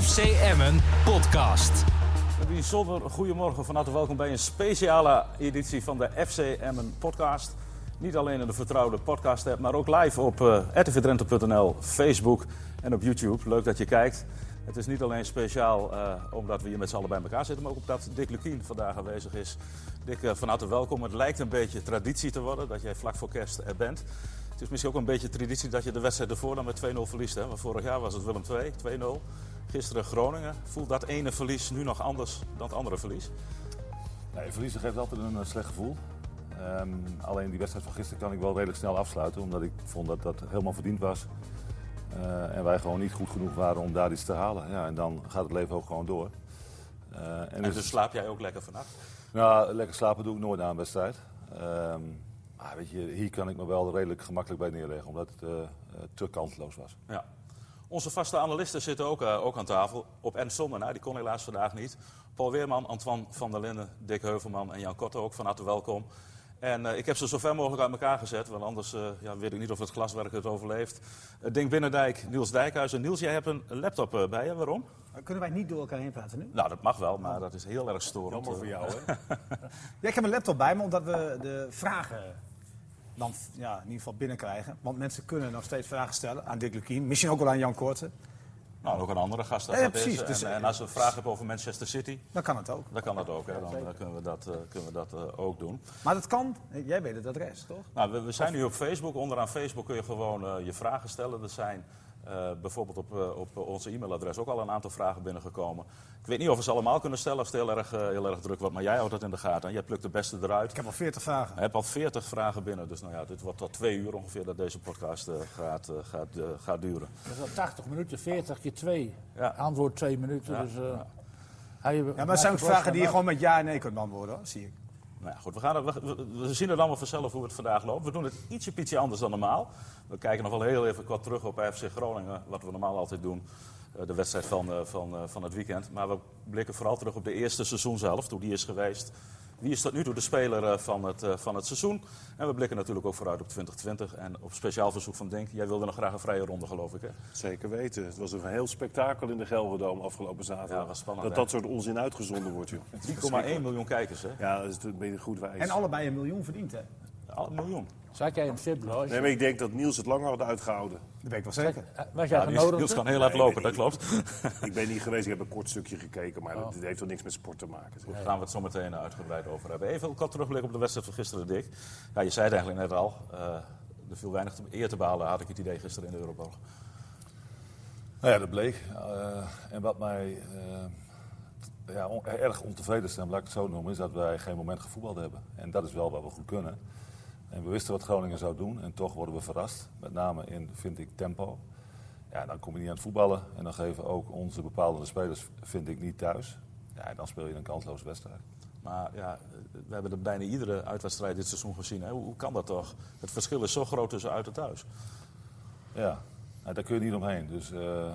FC Emmen podcast. Een bijzonder goedemorgen, van harte welkom bij een speciale editie van de FC Emmen podcast. Niet alleen in de vertrouwde podcast app, maar ook live op uh, Facebook en op YouTube. Leuk dat je kijkt. Het is niet alleen speciaal uh, omdat we hier met z'n allen bij elkaar zitten, maar ook omdat Dick Lukien vandaag aanwezig is. Dick, uh, van harte welkom. Het lijkt een beetje traditie te worden dat jij vlak voor kerst er bent. Het is misschien ook een beetje traditie dat je de wedstrijd ervoor dan met 2-0 verliest. Hè? Want vorig jaar was het Willem 2, 2-0. Gisteren Groningen. Voelt dat ene verlies nu nog anders dan het andere verlies? Nee, verliezen geeft altijd een uh, slecht gevoel. Um, alleen die wedstrijd van gisteren kan ik wel redelijk snel afsluiten. Omdat ik vond dat dat helemaal verdiend was. Uh, en wij gewoon niet goed genoeg waren om daar iets te halen. Ja, en dan gaat het leven ook gewoon door. Uh, en, en dus, dus slaap jij ook lekker vannacht? Nou, lekker slapen doe ik nooit na een wedstrijd. Um, maar weet je, hier kan ik me wel redelijk gemakkelijk bij neerleggen, omdat het uh, te kansloos was. Ja. Onze vaste analisten zitten ook, uh, ook aan tafel. Op Ernst Sommer, die kon helaas vandaag niet. Paul Weerman, Antoine van der Linden, Dick Heuvelman en Jan Korte ook van harte welkom. En uh, ik heb ze zo ver mogelijk uit elkaar gezet, want anders uh, ja, weet ik niet of het glaswerk het overleeft. Uh, Dink Binnendijk, Niels Dijkhuizen. Niels, jij hebt een laptop bij je, waarom? Kunnen wij niet door elkaar heen praten nu? Nou, dat mag wel, maar dat is heel erg storend. Jammer voor jou, hè? ja, ik heb een laptop bij me, omdat we de vragen dan ja, in ieder geval binnenkrijgen. Want mensen kunnen nog steeds vragen stellen aan Dick Lukien. Misschien ook wel aan Jan Korte. Nou, ook een andere gast. Dat ja, precies. Is. Dus, en, en, als we vragen hebben over Manchester City... Dan kan het ook. Dan kan dat ook, hè. Dan, dan kunnen we dat, uh, kunnen we dat uh, ook doen. Maar dat kan... Jij weet het adres, toch? Nou, we, we zijn of... nu op Facebook. Onderaan Facebook kun je gewoon uh, je vragen stellen. Er zijn uh, bijvoorbeeld op, uh, op onze e-mailadres ook al een aantal vragen binnengekomen. Ik weet niet of we ze allemaal kunnen stellen als het heel erg, uh, heel erg druk wordt, maar jij houdt dat in de gaten en jij plukt de beste eruit. Ik heb al 40 vragen. Ik heb al 40 vragen binnen, dus nou ja, dit wordt tot twee uur ongeveer dat deze podcast gaat, gaat, gaat duren. Dat is al 80 minuten, 40 keer 2. Ja. Antwoord 2 minuten. Ja. Dus, ja. Maar het zijn ook vragen die je gewoon met ja en nee kunt beantwoorden, hoor, zie ik. Nou goed, we, gaan er, we, zien het allemaal vanzelf hoe het vandaag loopt. We doen het ietsje pietje anders dan normaal. We kijken nog wel heel even kort terug op FC Groningen, wat we normaal altijd doen. De wedstrijd van, van, van het weekend. Maar we blikken vooral terug op de eerste seizoen zelf, hoe die is geweest. Wie is tot nu toe de speler van het, van het seizoen? En we blikken natuurlijk ook vooruit op 2020. En op speciaal verzoek van Denk, jij wilde nog graag een vrije ronde, geloof ik, hè? Zeker weten. Het was een heel spektakel in de Gelderdoom afgelopen zaterdag. Ja, was spannend. Dat dat soort onzin uitgezonden wordt, joh. 3,1 miljoen kijkers, hè? Ja, dat is een beetje goed wijs. En allebei een miljoen verdiend, hè? Een miljoen. Zat jij in het VIP Nee, maar ik denk dat Niels het langer had uitgehouden. Dat weet ik wel zeker. Was jij Ja, Niels, Niels kan heel hard Nee, lopen, ik dat weet klopt. Ik ben niet geweest, ik heb een kort stukje gekeken, maar dat, dat heeft toch niks met sport te maken. Daar gaan we het zo meteen uitgebreid over hebben. Even een kort terugblik op de wedstrijd van gisteren, Dick. Ja, je zei het eigenlijk net al. Uh, er viel weinig te, eer te behalen, had ik het idee, gisteren in de Europa. Nou ja, dat bleek. Uh, en wat mij uh, ja, on, erg ontevreden stemt, laat ik het zo noemen, is dat wij geen moment gevoetbald hebben. En dat is wel wat we goed kunnen. En we wisten wat Groningen zou doen en toch worden we verrast. Met name in, vind ik, tempo. Ja, dan kom je niet aan het voetballen en dan geven ook onze bepaalde spelers, vind ik, niet thuis. Ja, en dan speel je een kansloze wedstrijd. Maar ja, we hebben er bijna iedere uitwedstrijd dit seizoen gezien. Hè? Hoe, kan dat toch? Het verschil is zo groot tussen uit en thuis. Ja, nou, daar kun je niet omheen. Dus uh,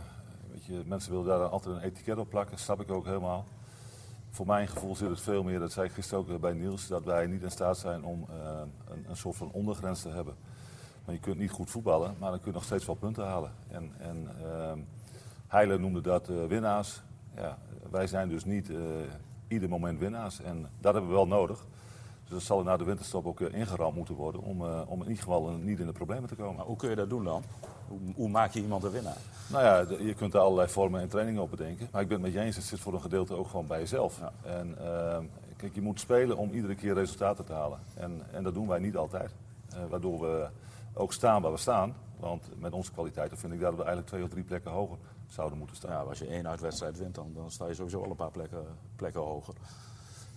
weet je, mensen willen daar altijd een etiket op plakken, snap ik ook helemaal. Voor mijn gevoel zit het veel meer, dat zei ik gisteren ook bij Niels, dat wij niet in staat zijn om uh, een, een, soort van ondergrens te hebben. Maar je kunt niet goed voetballen, maar dan kun je nog steeds wel punten halen. En, en uh, Heiler noemde dat uh, winnaars. Ja, wij zijn dus niet ieder moment winnaars. En dat hebben we wel nodig. Dus dat zal na de winterstop ook ingeramd moeten worden om, om in ieder geval niet in de problemen te komen. Maar hoe kun je dat doen dan? Hoe, hoe, maak je iemand een winnaar? Nou ja, je kunt er allerlei vormen en trainingen op bedenken. Maar ik ben het met je eens, het zit voor een gedeelte ook gewoon bij jezelf. Ja. En uh, kijk, je moet spelen om iedere keer resultaten te halen. En, en dat doen wij niet altijd. Uh, waardoor we ook staan waar we staan. Want met onze kwaliteiten vind ik dat we eigenlijk twee of drie plekken hoger zouden moeten staan. Ja, als je één uitwedstrijd wint, dan, dan sta je sowieso al een paar plekken, plekken hoger.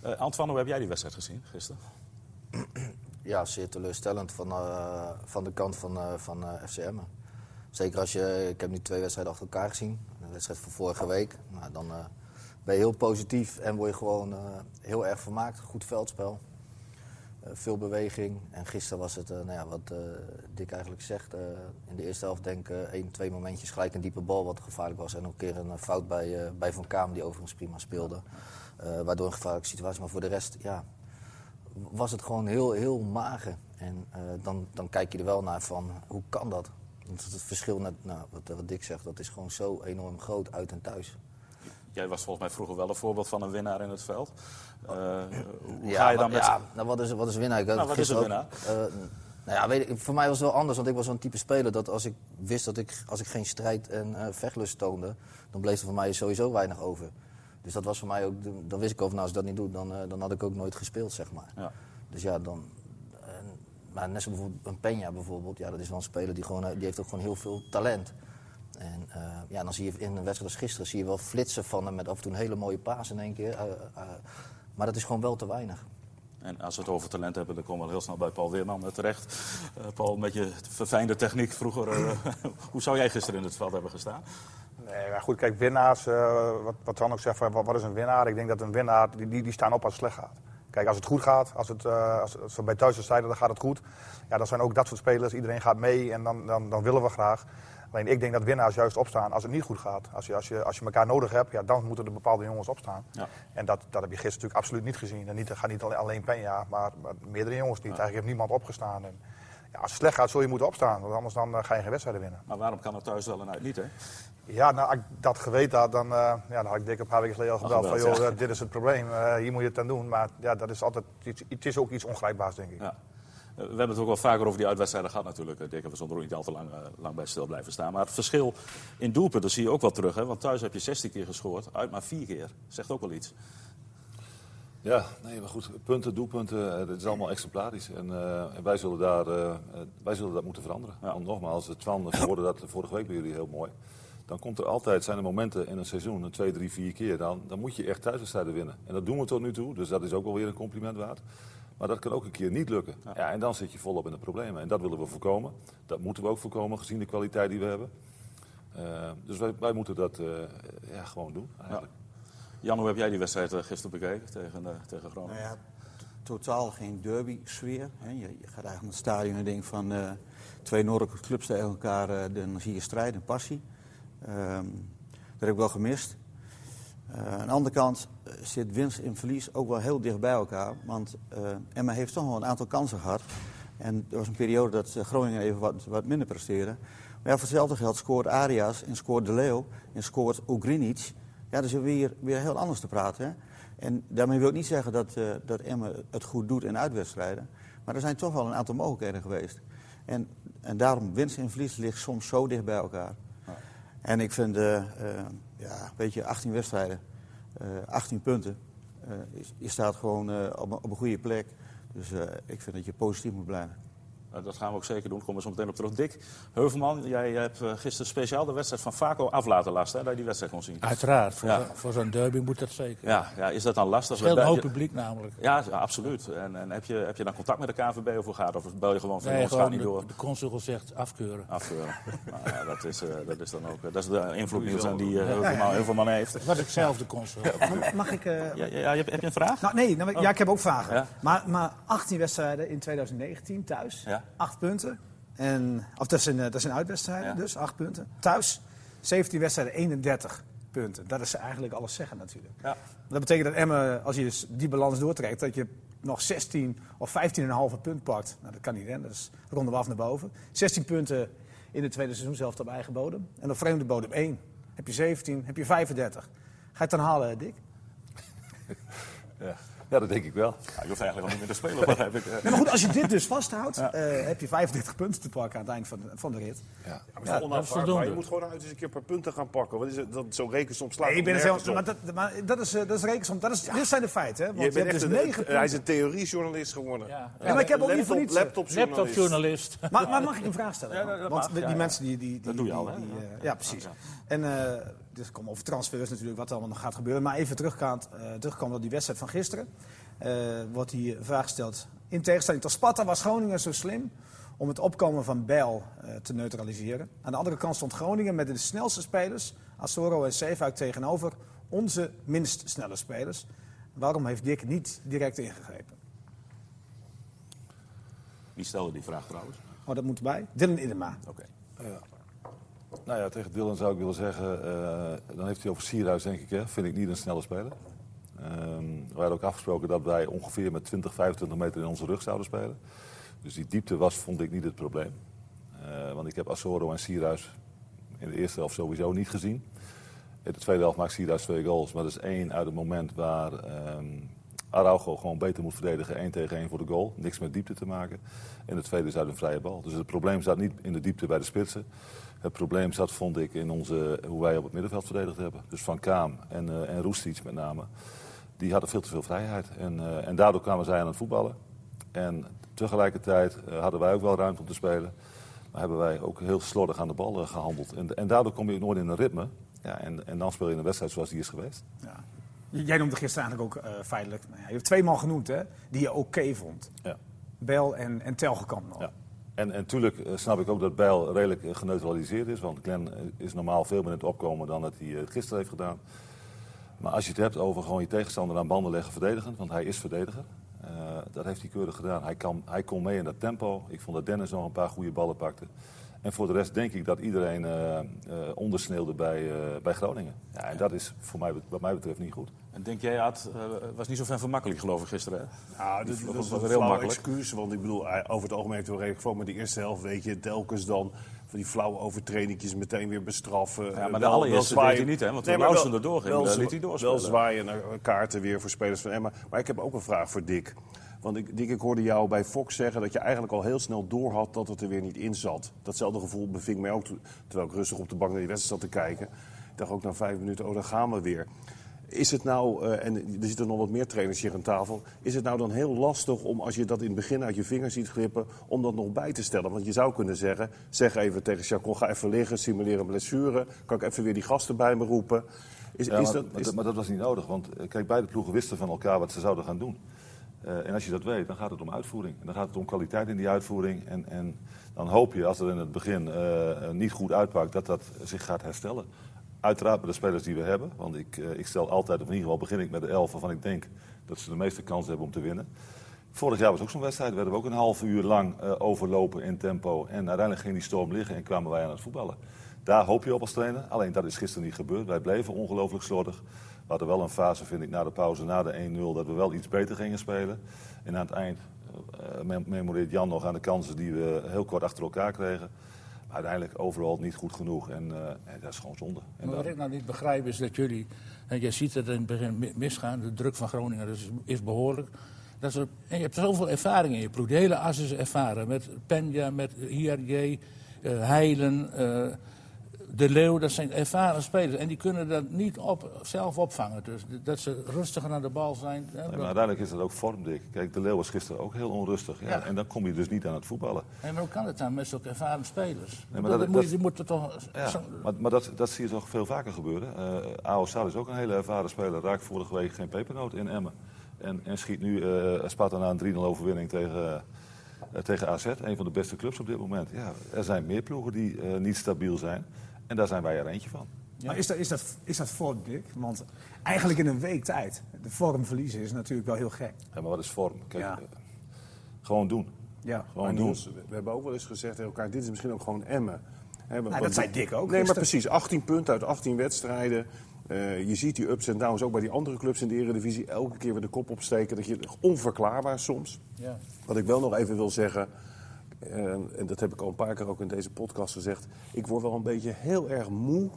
Uh, Antoine, hoe heb jij die wedstrijd gezien gisteren? Ja, zeer teleurstellend van, uh, van de kant van, uh, van uh, FCM. Zeker als je, ik heb nu twee wedstrijden achter elkaar gezien. De wedstrijd van vorige week. Nou, dan ben je heel positief en word je gewoon heel erg vermaakt. Goed veldspel. veel beweging. En gisteren was het, nou ja, wat Dick eigenlijk zegt. in de eerste helft denk ik één, twee momentjes gelijk een diepe bal wat gevaarlijk was. En ook een keer een fout bij, bij Van Kaam die overigens prima speelde. Uh, waardoor een gevaarlijke situatie. Maar voor de rest, ja, was het gewoon heel, heel mager. En uh, dan, dan kijk je er wel naar van, hoe kan dat? Want het verschil, net, nou, wat, wat Dick zegt, dat is gewoon zo enorm groot uit en thuis. jij was volgens mij vroeger wel een voorbeeld van een winnaar in het veld. Uh, hoe Ja, ga je dan met... ja, nou, wat, is, wat is winnaar? Ik Nou, wat is een ook- eh, nou ja, weet ik, voor mij was het wel anders, want ik was zo'n type speler dat als ik wist dat ik, als ik geen strijd en eh, vechtlust toonde, dan bleef er voor mij sowieso weinig over. Dus dat was voor mij ook, dan wist ik over, nou, als ik dat niet doe, dan, eh, dan had ik ook nooit gespeeld, zeg maar. Ja. Dus ja, dan. Maar net zo bijvoorbeeld een Peña bijvoorbeeld, ja, dat is wel een speler die, gewoon, eh, die heeft ook gewoon heel veel talent. En eh, ja, dan zie je in een wedstrijd als gisteren zie je wel flitsen van hem met af en toe een hele mooie paas in één keer. eh, maar dat is gewoon wel te weinig. En als we het over talent hebben, dan komen we heel snel bij Paul Weerman terecht. Eh, Paul, met je verfijnde techniek vroeger, hoe zou jij gisteren in het veld hebben gestaan? Nee, maar goed, kijk, winnaars, eh, wat, wat Dan ook zegt, van, wat, wat is een winnaar? Ik denk dat een winnaar, die, die, die staan op als het slecht gaat. Kijk, als het goed gaat, als, het, eh, als, als we bij thuiswedstrijden, dan gaat het goed. Ja, dan zijn ook dat soort spelers, iedereen gaat mee en dan, dan, dan willen we graag. Alleen ik denk dat winnaars juist opstaan als het niet goed gaat. Als je, als je, als je elkaar nodig hebt, ja, dan moeten er bepaalde jongens opstaan. Ja. En dat, dat heb je gisteren natuurlijk absoluut niet gezien. En niet, gaat niet alleen- alleen maar, maar meerdere jongens niet. Eigenlijk heeft niemand opgestaan. En, ja, als het slecht gaat, zul je moeten opstaan, want anders dan, eh, ga je geen wedstrijden winnen. Maar waarom kan het thuis wel en uit niet, hè? Ja, nou, als ik dat geweten had, dan, eh, ja, dan had ik Dick een paar weken geleden al gebeld. van, joh, ja. eh, dit is het probleem, eh, hier moet je het aan doen. Maar ja, dat is altijd iets, het is ook iets ongrijpbaars, denk ik. Ja. We hebben het ook wel vaker over die uitwedstrijden gehad natuurlijk. Ik denk dat we zonder niet al te lang, lang bij stil blijven staan. Maar het verschil in doelpunten zie je ook wel terug. Hè? Want thuis heb je 16 keer gescoord, uit maar 4 keer. Zegt ook wel iets. Ja, nee, maar goed, punten, doelpunten, dat is allemaal exemplarisch. En, eh, en wij, zullen daar, wij zullen dat moeten veranderen. Ja. Want nogmaals, het Twan, we hoorden dat vorige week bij jullie heel mooi. Dan komt er altijd, zijn er momenten in een seizoen, een twee, drie, vier keer, dan, dan moet je echt thuiswedstrijden winnen. En dat doen we tot nu toe, dus dat is ook wel weer een compliment waard. Maar dat kan ook een keer niet lukken. Ja. en dan zit je volop in de problemen. En dat willen we voorkomen. Dat moeten we ook voorkomen, gezien de kwaliteit die we hebben. Eh, dus wij, wij moeten dat eh, ja, gewoon doen, eigenlijk. Jan, hoe heb jij die wedstrijd eh, gisteren bekeken tegen, eh, tegen Groningen? Nou ja, totaal geen derby-sfeer. hè. Je, je gaat eigenlijk naar het stadion en denkt van eh, twee noordelijke clubs tegen elkaar, dan zie je strijd en passie. Ehm, dat heb ik wel gemist. Eh, aan de andere kant eh, zit winst en verlies ook wel heel dicht bij elkaar. Want eh, Emma heeft toch wel een aantal kansen gehad. En er was een periode dat Groningen even wat, wat minder presteerde. Maar ja, voor hetzelfde geld scoort Arias en scoort De Leeuw en scoort Ugrinic. Ja, dan zitten we hier weer heel anders te praten. En daarmee wil ik niet zeggen dat, eh dat Emma het goed doet in uitwedstrijden. Maar er zijn toch wel een aantal mogelijkheden geweest. En, en daarom winst en verlies ligt soms zo dicht bij elkaar. En ik vind, eh, ja, weet je, 18 wedstrijden, eh 18 punten. Eh, je- je staat gewoon op, een- goede plek. Dus ik vind dat je positief moet blijven. Nou, dat gaan we ook zeker doen, daar komen we zo meteen op terug. Dick Heuvelman, jij hebt eh, gisteren speciaal de wedstrijd van Vaco af laten lasten, hè, dat je die wedstrijd kon zien. Uiteraard, voor, Ja. voor zo'n derby moet dat zeker. Ja, ja, is dat dan lastig? Scheelt een hoop publiek namelijk. Ja, ja, absoluut. En, en heb, je, heb je dan contact met de of hoe gaat het? Of bel je gewoon van, Nee, ons gaat gewoon niet de, door? de consul zegt afkeuren. Afkeuren. nou, ja, dat, is, eh, dat is dan ook eh, dat is de invloed Niels, aan die Heuvelman, Heuvelman heeft. Was ik zelf de consul. Mag- ik... eh, Ja, ja, ja, heb, heb je een vraag? Nou, nee, nou, ja, ik heb ook vragen. Ja. Maar, maar 18 wedstrijden in 2019 thuis, Ja. 8 punten. En, of dat zijn, eh, dat Ja. dus 8 punten. Thuis, 17 wedstrijden, 31 punten. Dat is eigenlijk alles zeggen natuurlijk. Ja. Dat betekent dat Emmen, als je dus die balans doortrekt, dat je nog 16 of 15,5 punt pakt. Nou, dat kan niet, hè? Dat is ronden we af naar boven. 16 punten in de tweede seizoen zelf op eigen bodem. En op vreemde bodem 1. Heb je 17, heb je 35. Ga je het dan halen, Dick? Ja. ja, dat denk ik wel. Ja, je hoeft eigenlijk al niet meer te spelen, begrijp ik. Nee, maar goed, als je dit dus vasthoudt, eh, heb je 35 punten te pakken aan het eind van de, van de rit. Ja. Ja, maar is Ja, dat. Je moet gewoon uit eens een keer per punten gaan pakken. Wat is het? Dat, zo'n rekensom slaat Nee, ben er zelf, maar dat, maar dat is, eh, dat is rekensom. Dat is, Dit zijn de feiten. Hè? Want Je je, bent hebt echt dus een- 9 Hij is punten. een theoriejournalist geworden. Ja. Ja, maar ik heb ook niet voor Laptop- niets. Laptopjournalist. Laptopjournalist. Maar, maar mag ik een vraag stellen? Ja, dat- dat Want mag, die ja, ja. mensen die... die, die Dat doe je al, hè? Ja. eh, ja, precies. En uh, dus komen over transfers natuurlijk, wat er allemaal nog gaat gebeuren. Maar even teruggaand, eh terugkomen op die wedstrijd van gisteren. Eh, wordt hier vraag gesteld. In tegenstelling tot Sparta was Groningen zo slim om het opkomen van Bijl eh, te neutraliseren. Aan de andere kant stond Groningen met de snelste spelers, Asoro en Zeefuik, tegenover onze minst snelle spelers. Waarom heeft Dick niet direct ingegrepen? Wie stelde die vraag trouwens? Oh, dat moet erbij. Dylan Idema. Oké. Nou ja, tegen Dylan zou ik willen zeggen, eh, dan heeft hij over Sierhuis denk ik, hè, vind ik niet een snelle speler. Ehm, we hadden ook afgesproken dat wij ongeveer met 20, 25 meter in onze rug zouden spelen. Dus die diepte was, vond ik niet het probleem. Eh, want ik heb Asoro en Sierhuis in de eerste helft sowieso niet gezien. In de tweede helft maakt Sierhuis twee goals. Maar dat is één uit het moment waar ehm Araujo gewoon beter moet verdedigen. één tegen één voor de goal. Niks met diepte te maken. En de tweede is uit een vrije bal. Dus het probleem zat niet in de diepte bij de spitsen. Het probleem zat, vond ik, in onze, hoe wij op het middenveld verdedigd hebben. Dus Van Kaam en, uh, en Roestic met name. Die hadden veel te veel vrijheid. En, uh, en daardoor kwamen zij aan het voetballen. En tegelijkertijd uh, hadden wij ook wel ruimte om te spelen. Maar hebben wij ook heel slordig aan de bal gehandeld. En, en daardoor kom je nooit in een ritme. Ja, en, en dan speel je in een wedstrijd zoals die is geweest. Ja. Jij noemde gisteren eigenlijk ook uh, feitelijk. Nou ja, je hebt twee man genoemd hè, die je oké okay vond. Ja. Bel en, en Telgekamp nog. Ja. En natuurlijk uh, snap ik ook dat Bijl redelijk uh, geneutraliseerd is. Want Glenn is normaal veel meer in het opkomen dan dat hij gisteren heeft gedaan. Maar als je het hebt over gewoon je tegenstander aan banden leggen verdedigend. Want hij is verdediger. dat heeft hij keurig gedaan. Hij, kan, hij kon mee in dat tempo. Ik vond dat Dennis nog een paar goede ballen pakte. En voor de rest denk ik dat iedereen uh, uh, ondersneeuwde bij, uh, bij Groningen. Ja, en dat is voor mij, wat mij betreft niet goed. En denk jij, het was niet zo ver van makkelijk geloof ik gisteren. Hè? Nou, dat, was een heel makkelijk. excuus. Want ik bedoel, over het algemeen wel redelijk voor. Maar de eerste helft weet je telkens dan van die flauwe overtredingjes meteen weer bestraffen. Ja, maar de allereerste deed hij niet, hè? Want toen nee, Lausen erdoor ging, wel, liet hij doorspelen. Wel zwaaien naar kaarten weer voor spelers van Emma. Maar ik heb ook een vraag voor Dick. Want ik, Dick, ik hoorde jou bij Fox zeggen dat je eigenlijk al heel snel door had dat het er weer niet in zat. Datzelfde gevoel beving mij ook terwijl ik rustig op de bank naar die wedstrijd zat te kijken. Ik dacht ook na vijf minuten, oh, dan gaan we weer. Is het nou, uh, en er zitten nog wat meer trainers hier aan tafel, is het nou dan heel lastig om, als je dat in het begin uit je vingers ziet glippen, om dat nog bij te stellen? Want je zou kunnen zeggen, zeg even tegen Chacon, ga even liggen, simuleren blessure, kan ik even weer die gasten bij me roepen? Is, ja, is maar, dat, is... maar, maar, dat was niet nodig, want eh, kijk, beide ploegen wisten van elkaar wat ze zouden gaan doen. Uh, en als je dat weet, dan gaat het om uitvoering. Dan gaat het om kwaliteit in die uitvoering. En, en dan hoop je, als het in het begin uh, niet goed uitpakt, dat dat zich gaat herstellen. Uiteraard met de spelers die we hebben. Want ik, ik stel altijd, of in ieder geval begin ik met de elf waarvan ik denk dat ze de meeste kans hebben om te winnen. Vorig jaar was ook zo'n wedstrijd. werden we ook een half uur lang overlopen in tempo. En uiteindelijk ging die storm liggen en kwamen wij aan het voetballen. Daar hoop je op als trainer. Alleen dat is gisteren niet gebeurd. Wij bleven ongelooflijk slordig. We hadden wel een fase, vind ik, na de pauze, na de 1-0, dat we wel iets beter gingen spelen. En aan het eind uh, memoreert Jan nog aan de kansen die we heel kort achter elkaar kregen. Maar uiteindelijk overal niet goed genoeg en, uh, en dat is gewoon zonde. En maar wat ik nou niet begrijp is dat jullie, en je ziet het in het begin misgaan, de druk van Groningen is, is behoorlijk. Dat er, en je hebt zoveel ervaring in je ploeg, de hele as is ervaren. Met Penja, met IRJ, uh, Heilen, de Leeuw, dat zijn ervaren spelers. En die kunnen dat niet op, zelf opvangen. Dus dat ze rustiger aan de bal zijn. Nee, maar uiteindelijk is dat ook vormdik. Kijk, de Leeuw was gisteren ook heel onrustig. Ja. Ja. En dan kom je dus niet aan het voetballen. En maar hoe kan het dan met zulke ervaren spelers? Nee, maar dat, dat, moet, je, die moeten toch... Ja, zo... maar, maar dat, dat zie je toch veel vaker gebeuren. Uh, Ao Sal is ook een hele ervaren speler. Raakt vorige week geen pepernoot in Emmen. En, en schiet nu uh, Sparta na een 3-0 overwinning tegen... Uh, tegen AZ, een van de beste clubs op dit moment. Ja, er zijn meer ploegen die uh, niet stabiel zijn. En daar zijn wij er eentje van. Ja. Maar is dat, is, dat, is dat vorm, Dick? Want eigenlijk in een week tijd, de vorm verliezen is natuurlijk wel heel gek. Ja, maar wat is vorm? Kijk, ja. uh, gewoon doen. Ja. Gewoon doen. We hebben ook wel eens gezegd tegen elkaar, dit is misschien ook gewoon emmen. He, nou, dat zei Dick ook. Nee, maar precies. 18 punten uit 18 wedstrijden. Uh, je ziet die ups en downs ook bij die andere clubs in de Eredivisie. Elke keer weer de kop opsteken. Dat je, onverklaarbaar soms. Ja. Wat ik wel nog even wil zeggen... En dat heb ik al een paar keer ook in deze podcast gezegd. Ik word wel een beetje heel erg moe,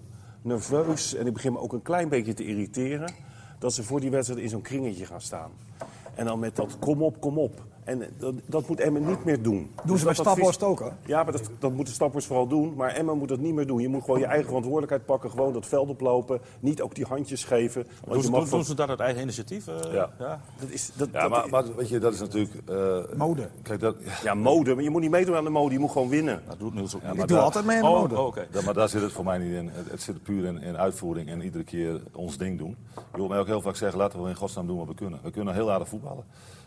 nerveus en ik begin me ook een klein beetje te irriteren. Dat ze voor die wedstrijd in zo'n kringetje gaan staan. En dan met dat kom op, kom op. En dat, dat moet Emmen niet meer doen. Doen ze bij Staphorst ook, hè? Ja, maar dat, dat moet de Staphorst vooral doen. Maar Emmen moet dat niet meer doen. Je moet gewoon je eigen verantwoordelijkheid pakken. Gewoon dat veld oplopen. Niet ook die handjes geven. Want doen, ze, doen, doen ze dat uit eigen initiatief? Uh, ja. ja. Dat is, dat, ja, maar, maar, weet je, dat is natuurlijk... Uh, mode. Kijk, dat, ja. ja, mode. Maar je moet niet meedoen aan de mode. Je moet gewoon winnen. Dat doet Niels ook ja, Ik doe daar, altijd mee aan de oh, mode. Oh, okay. maar daar zit het voor mij niet in. Het, het zit puur in, in, uitvoering en iedere keer ons ding doen. Je hoort mij ook heel vaak zeggen, laten we in godsnaam doen wat we kunnen. We kunnen heel aardig voetballen.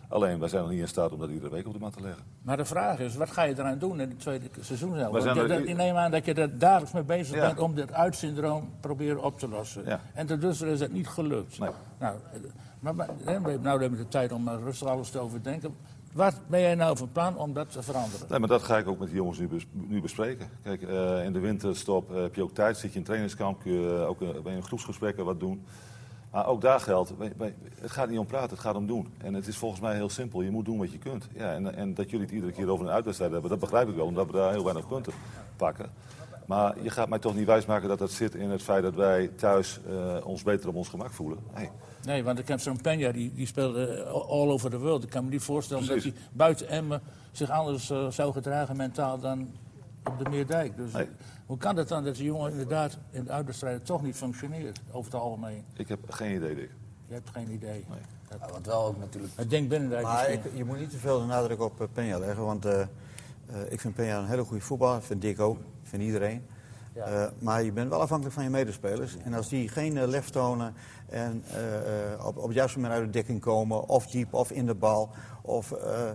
Alleen, wij zijn nog niet in staat om dat iedere week op de mat te leggen. Maar de vraag is, wat ga je eraan doen in het tweede seizoen zelf? Want je, ik neem aan dat je er dagelijks mee bezig ja. bent om dit uitsyndroom proberen op te lossen. Ja. En tot dusver is het niet gelukt. Nee. Nou, maar, maar nou hebben we de tijd om rustig alles te overdenken. Wat ben jij nou van plan om dat te veranderen? Nee, maar dat ga ik ook met de jongens nu, bes nu bespreken. Kijk, uh, in de winterstop uh, heb je ook tijd, zit je in trainingskamp, kun je uh, ook bij een groepsgesprekken wat doen. Maar ook daar geldt, het gaat niet om praten, het gaat om doen. En het is volgens mij heel simpel, je moet doen wat je kunt. Ja, en, en dat jullie het iedere keer over een uitwedstrijd hebben, dat begrijp ik wel, omdat we daar heel weinig punten pakken. Maar je gaat mij toch niet wijsmaken dat dat zit in het feit dat wij thuis eh, ons beter op ons gemak voelen. Nee. Nee, want ik heb zo'n Peña, die, die speelde all over the world. Ik kan me niet voorstellen Precies. dat hij buiten Emmen zich anders eh, zou gedragen mentaal dan op de Meerdijk. Dus Nee. hoe kan het dan dat die jongen inderdaad in de uitwedstrijden toch niet functioneert, over het algemeen? Ik heb geen idee, Dick. Je hebt geen idee. Ja, wat wel ook natuurlijk. Het denkt Binnendijk Maar ik, je moet niet te veel de nadruk op eh, Peña leggen. Want eh, eh, ik vind Peña een hele goede voetballer. Vind Dick ook. Vind iedereen. Eh, maar je bent wel afhankelijk van je medespelers. En als die geen eh, lef tonen en eh, eh, op, op het juiste moment uit de dekking komen... of diep of in de bal... Of, eh,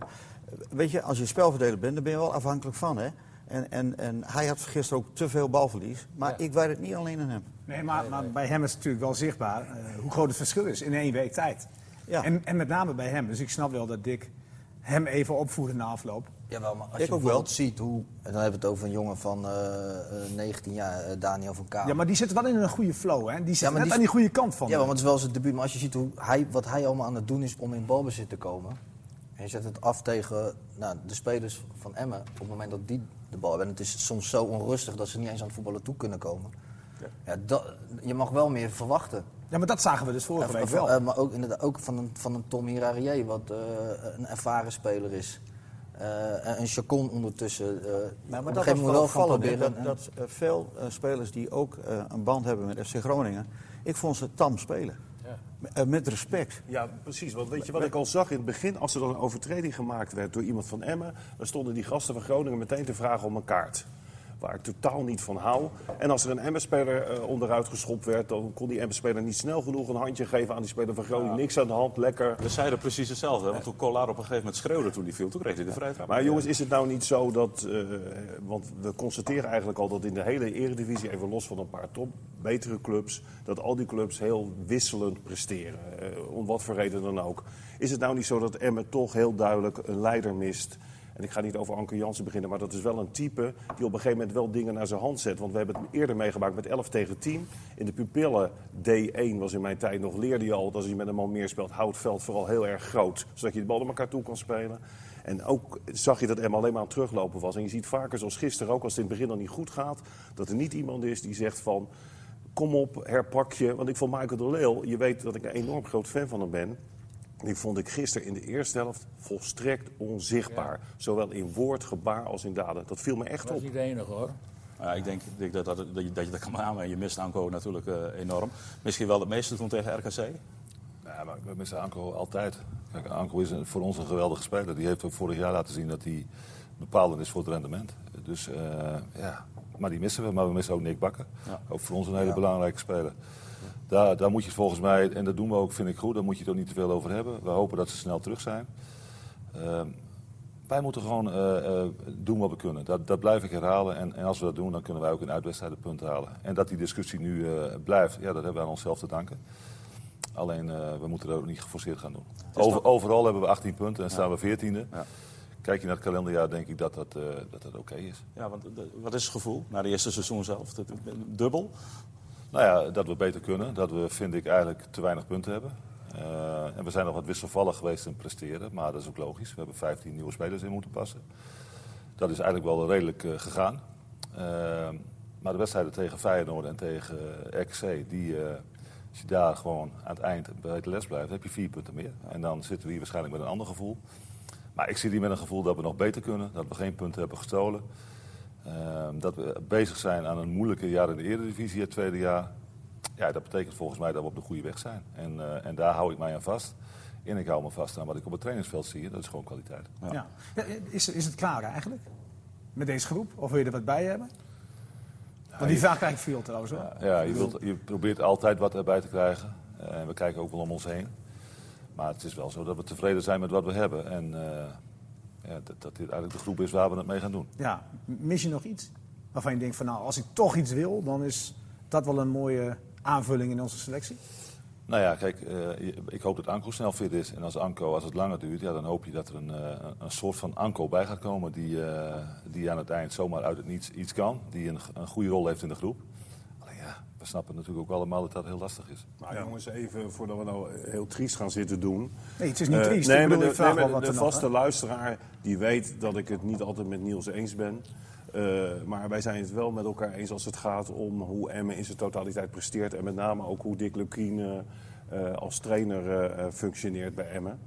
weet je, als je spelverdeler bent, dan ben je wel afhankelijk van. Hè? En, en, en hij had gisteren ook te veel balverlies. Maar ik weet het niet alleen aan hem. Nee, maar, maar bij hem is het natuurlijk wel zichtbaar eh, hoe groot het verschil is in één week tijd. Ja. En, en met name bij hem. Dus ik snap wel dat Dick hem even opvoerde na afloop. Jawel, maar als Ik je ook bijvoorbeeld ziet hoe... En dan hebben we het over een jongen van eh, eh, 19 jaar, eh, Daniel van Kamer. Ja, maar die zit wel in een goede flow, hè? Die zit Ja, maar net die- aan die goede kant van Ja, want het is wel zijn debuut. Maar als je ziet hoe hij, wat hij allemaal aan het doen is om in balbezit te komen. En je zet het af tegen nou, de spelers van Emmen. Op het moment dat die de bal hebben. En het is soms zo onrustig dat ze niet eens aan het voetballen toe kunnen komen. Ja. dat, je mag wel meer verwachten. Ja, maar dat zagen we dus vorige Ja, week wel. eh, maar ook, inderdaad, ook van een, van een Tom Hirarier, wat eh, een ervaren speler is. Eh, en een Chacon ondertussen. eh, Ja, op maar dat was wel opvallend. Dat, dat veel spelers die ook eh, een band hebben met FC Groningen... ik vond ze tam spelen. Eh, met respect. Ja, precies. Want weet je wat ik al zag in het begin? Als er dan een overtreding gemaakt werd door iemand van Emmen... dan stonden die gasten van Groningen meteen te vragen om een kaart. Waar ik totaal niet van hou. En als er een Emmen-speler eh, onderuit geschopt werd... dan kon die Emmen-speler niet snel genoeg een handje geven aan die speler van Groningen. Niks aan de hand, lekker. We zeiden precies hetzelfde. Want toen Collard op een gegeven moment schreeuwde toen hij viel, toen kreeg hij de vrijheid. Maar jongens, is het nou niet zo dat... eh, want we constateren eigenlijk al dat in de hele eredivisie... even los van een paar top, betere clubs... dat al die clubs heel wisselend presteren. eh, om wat voor reden dan ook. Is het nou niet zo dat Emmen toch heel duidelijk een leider mist... En ik ga niet over Anker Jansen beginnen, maar dat is wel een type die op een gegeven moment wel dingen naar zijn hand zet. Want we hebben het eerder meegemaakt met 11 tegen 10. In de pupillen D1 was in mijn tijd nog, leerde je al dat als je met een man meer speelt, houdt veld vooral heel erg groot. Zodat je de bal naar elkaar toe kan spelen. En ook zag je dat Emma alleen maar aan het teruglopen was. En je ziet vaker, zoals gisteren ook, als het in het begin dan niet goed gaat, dat er niet iemand is die zegt van... Kom op, herpak je. Want ik vond Michael de Leeuw, je weet dat ik een enorm groot fan van hem ben. Die vond ik gisteren in de eerste helft volstrekt onzichtbaar. Zowel in woord, gebaar als in daden. Dat viel me echt Dat is op. niet de enige hoor. Ja, ik denk, ik denk dat, dat, dat, je, dat je dat kan beamen. En je mist Anko natuurlijk eh, enorm. Misschien wel het meeste toen tegen RKC. Ja, maar we missen Anko altijd. Kijk, Anko is een- voor ons een geweldige speler. Die heeft ook vorig jaar laten zien dat hij bepalend is voor het rendement. Dus eh, ja, maar die missen we. Maar we missen ook Nick Bakker. Ja. Ook voor ons een hele belangrijke speler. Daar, daar moet je het volgens mij, en dat doen we ook, vind ik goed, daar moet je het ook niet te veel over hebben. We hopen dat ze snel terug zijn. Ehm, wij moeten gewoon eh, eh, doen wat we kunnen. Dat, dat blijf ik herhalen. En, en als we dat doen, dan kunnen wij ook in uitwedstrijden punten halen. En dat die discussie nu eh, blijft, ja, dat hebben we aan onszelf te danken. Alleen, we moeten dat ook niet geforceerd gaan doen. Over, overal hebben we 18 punten en staan we 14e. Ja. Kijk je naar het kalenderjaar, denk ik dat dat, dat, dat oké is. Ja, want wat is het gevoel na de eerste seizoen zelf? Dubbel? Nou ja, dat we beter kunnen. Dat we, vind ik, eigenlijk te weinig punten hebben. Eh, en we zijn nog wat wisselvallig geweest in presteren. Maar dat is ook logisch. We hebben 15 nieuwe spelers in moeten passen. Dat is eigenlijk wel redelijk eh, gegaan. Eh, maar de wedstrijden tegen Feyenoord en tegen RKC, die, eh, als je daar gewoon aan het eind bij de les blijft, heb je vier punten meer. En dan zitten we hier waarschijnlijk met een ander gevoel. Maar ik zit hier met een gevoel dat we nog beter kunnen. Dat we geen punten hebben gestolen. Ehm, dat we bezig zijn aan een moeilijke jaar in de Eredivisie, het tweede jaar. Ja, dat betekent volgens mij dat we op de goede weg zijn. En, eh, en daar hou ik mij aan vast. En ik hou me vast aan wat ik op het trainingsveld zie. Dat is gewoon kwaliteit. Ja. Ja, Is, is het klaar eigenlijk? Met deze groep? Of wil je er wat bij hebben? Want die vraag krijg ik veel trouwens hoor. Ja, je, wilt, je probeert altijd wat erbij te krijgen. Eh, En we kijken ook wel om ons heen. Maar het is wel zo dat we tevreden zijn met wat we hebben. En eh, ja, dat, dat dit eigenlijk de groep is waar we het mee gaan doen. Ja, mis je nog iets? Waarvan je denkt van nou, als ik toch iets wil, dan is dat wel een mooie aanvulling in onze selectie. Nou ja, kijk, eh, ik hoop dat Anko snel fit is. En als Anko, als het langer duurt, ja, dan hoop je dat er een, eh, een soort van Anko bij gaat komen. Die, eh, die aan het eind zomaar uit het niets iets kan. Die een, een goede rol heeft in de groep. We snappen natuurlijk ook allemaal dat dat heel lastig is. Nou jongens, even voordat we nou heel triest gaan zitten doen. Nee, het is niet Eh, triest. nee, ik maar bedoel, de, nee, maar de, wat de nog, vaste luisteraar die weet dat ik het niet altijd met Niels eens ben. Eh, maar wij zijn het wel met elkaar eens als het gaat om hoe Emmen in zijn totaliteit presteert. En met name ook hoe Dick Lukien eh, eh, als trainer functioneert bij Emmen.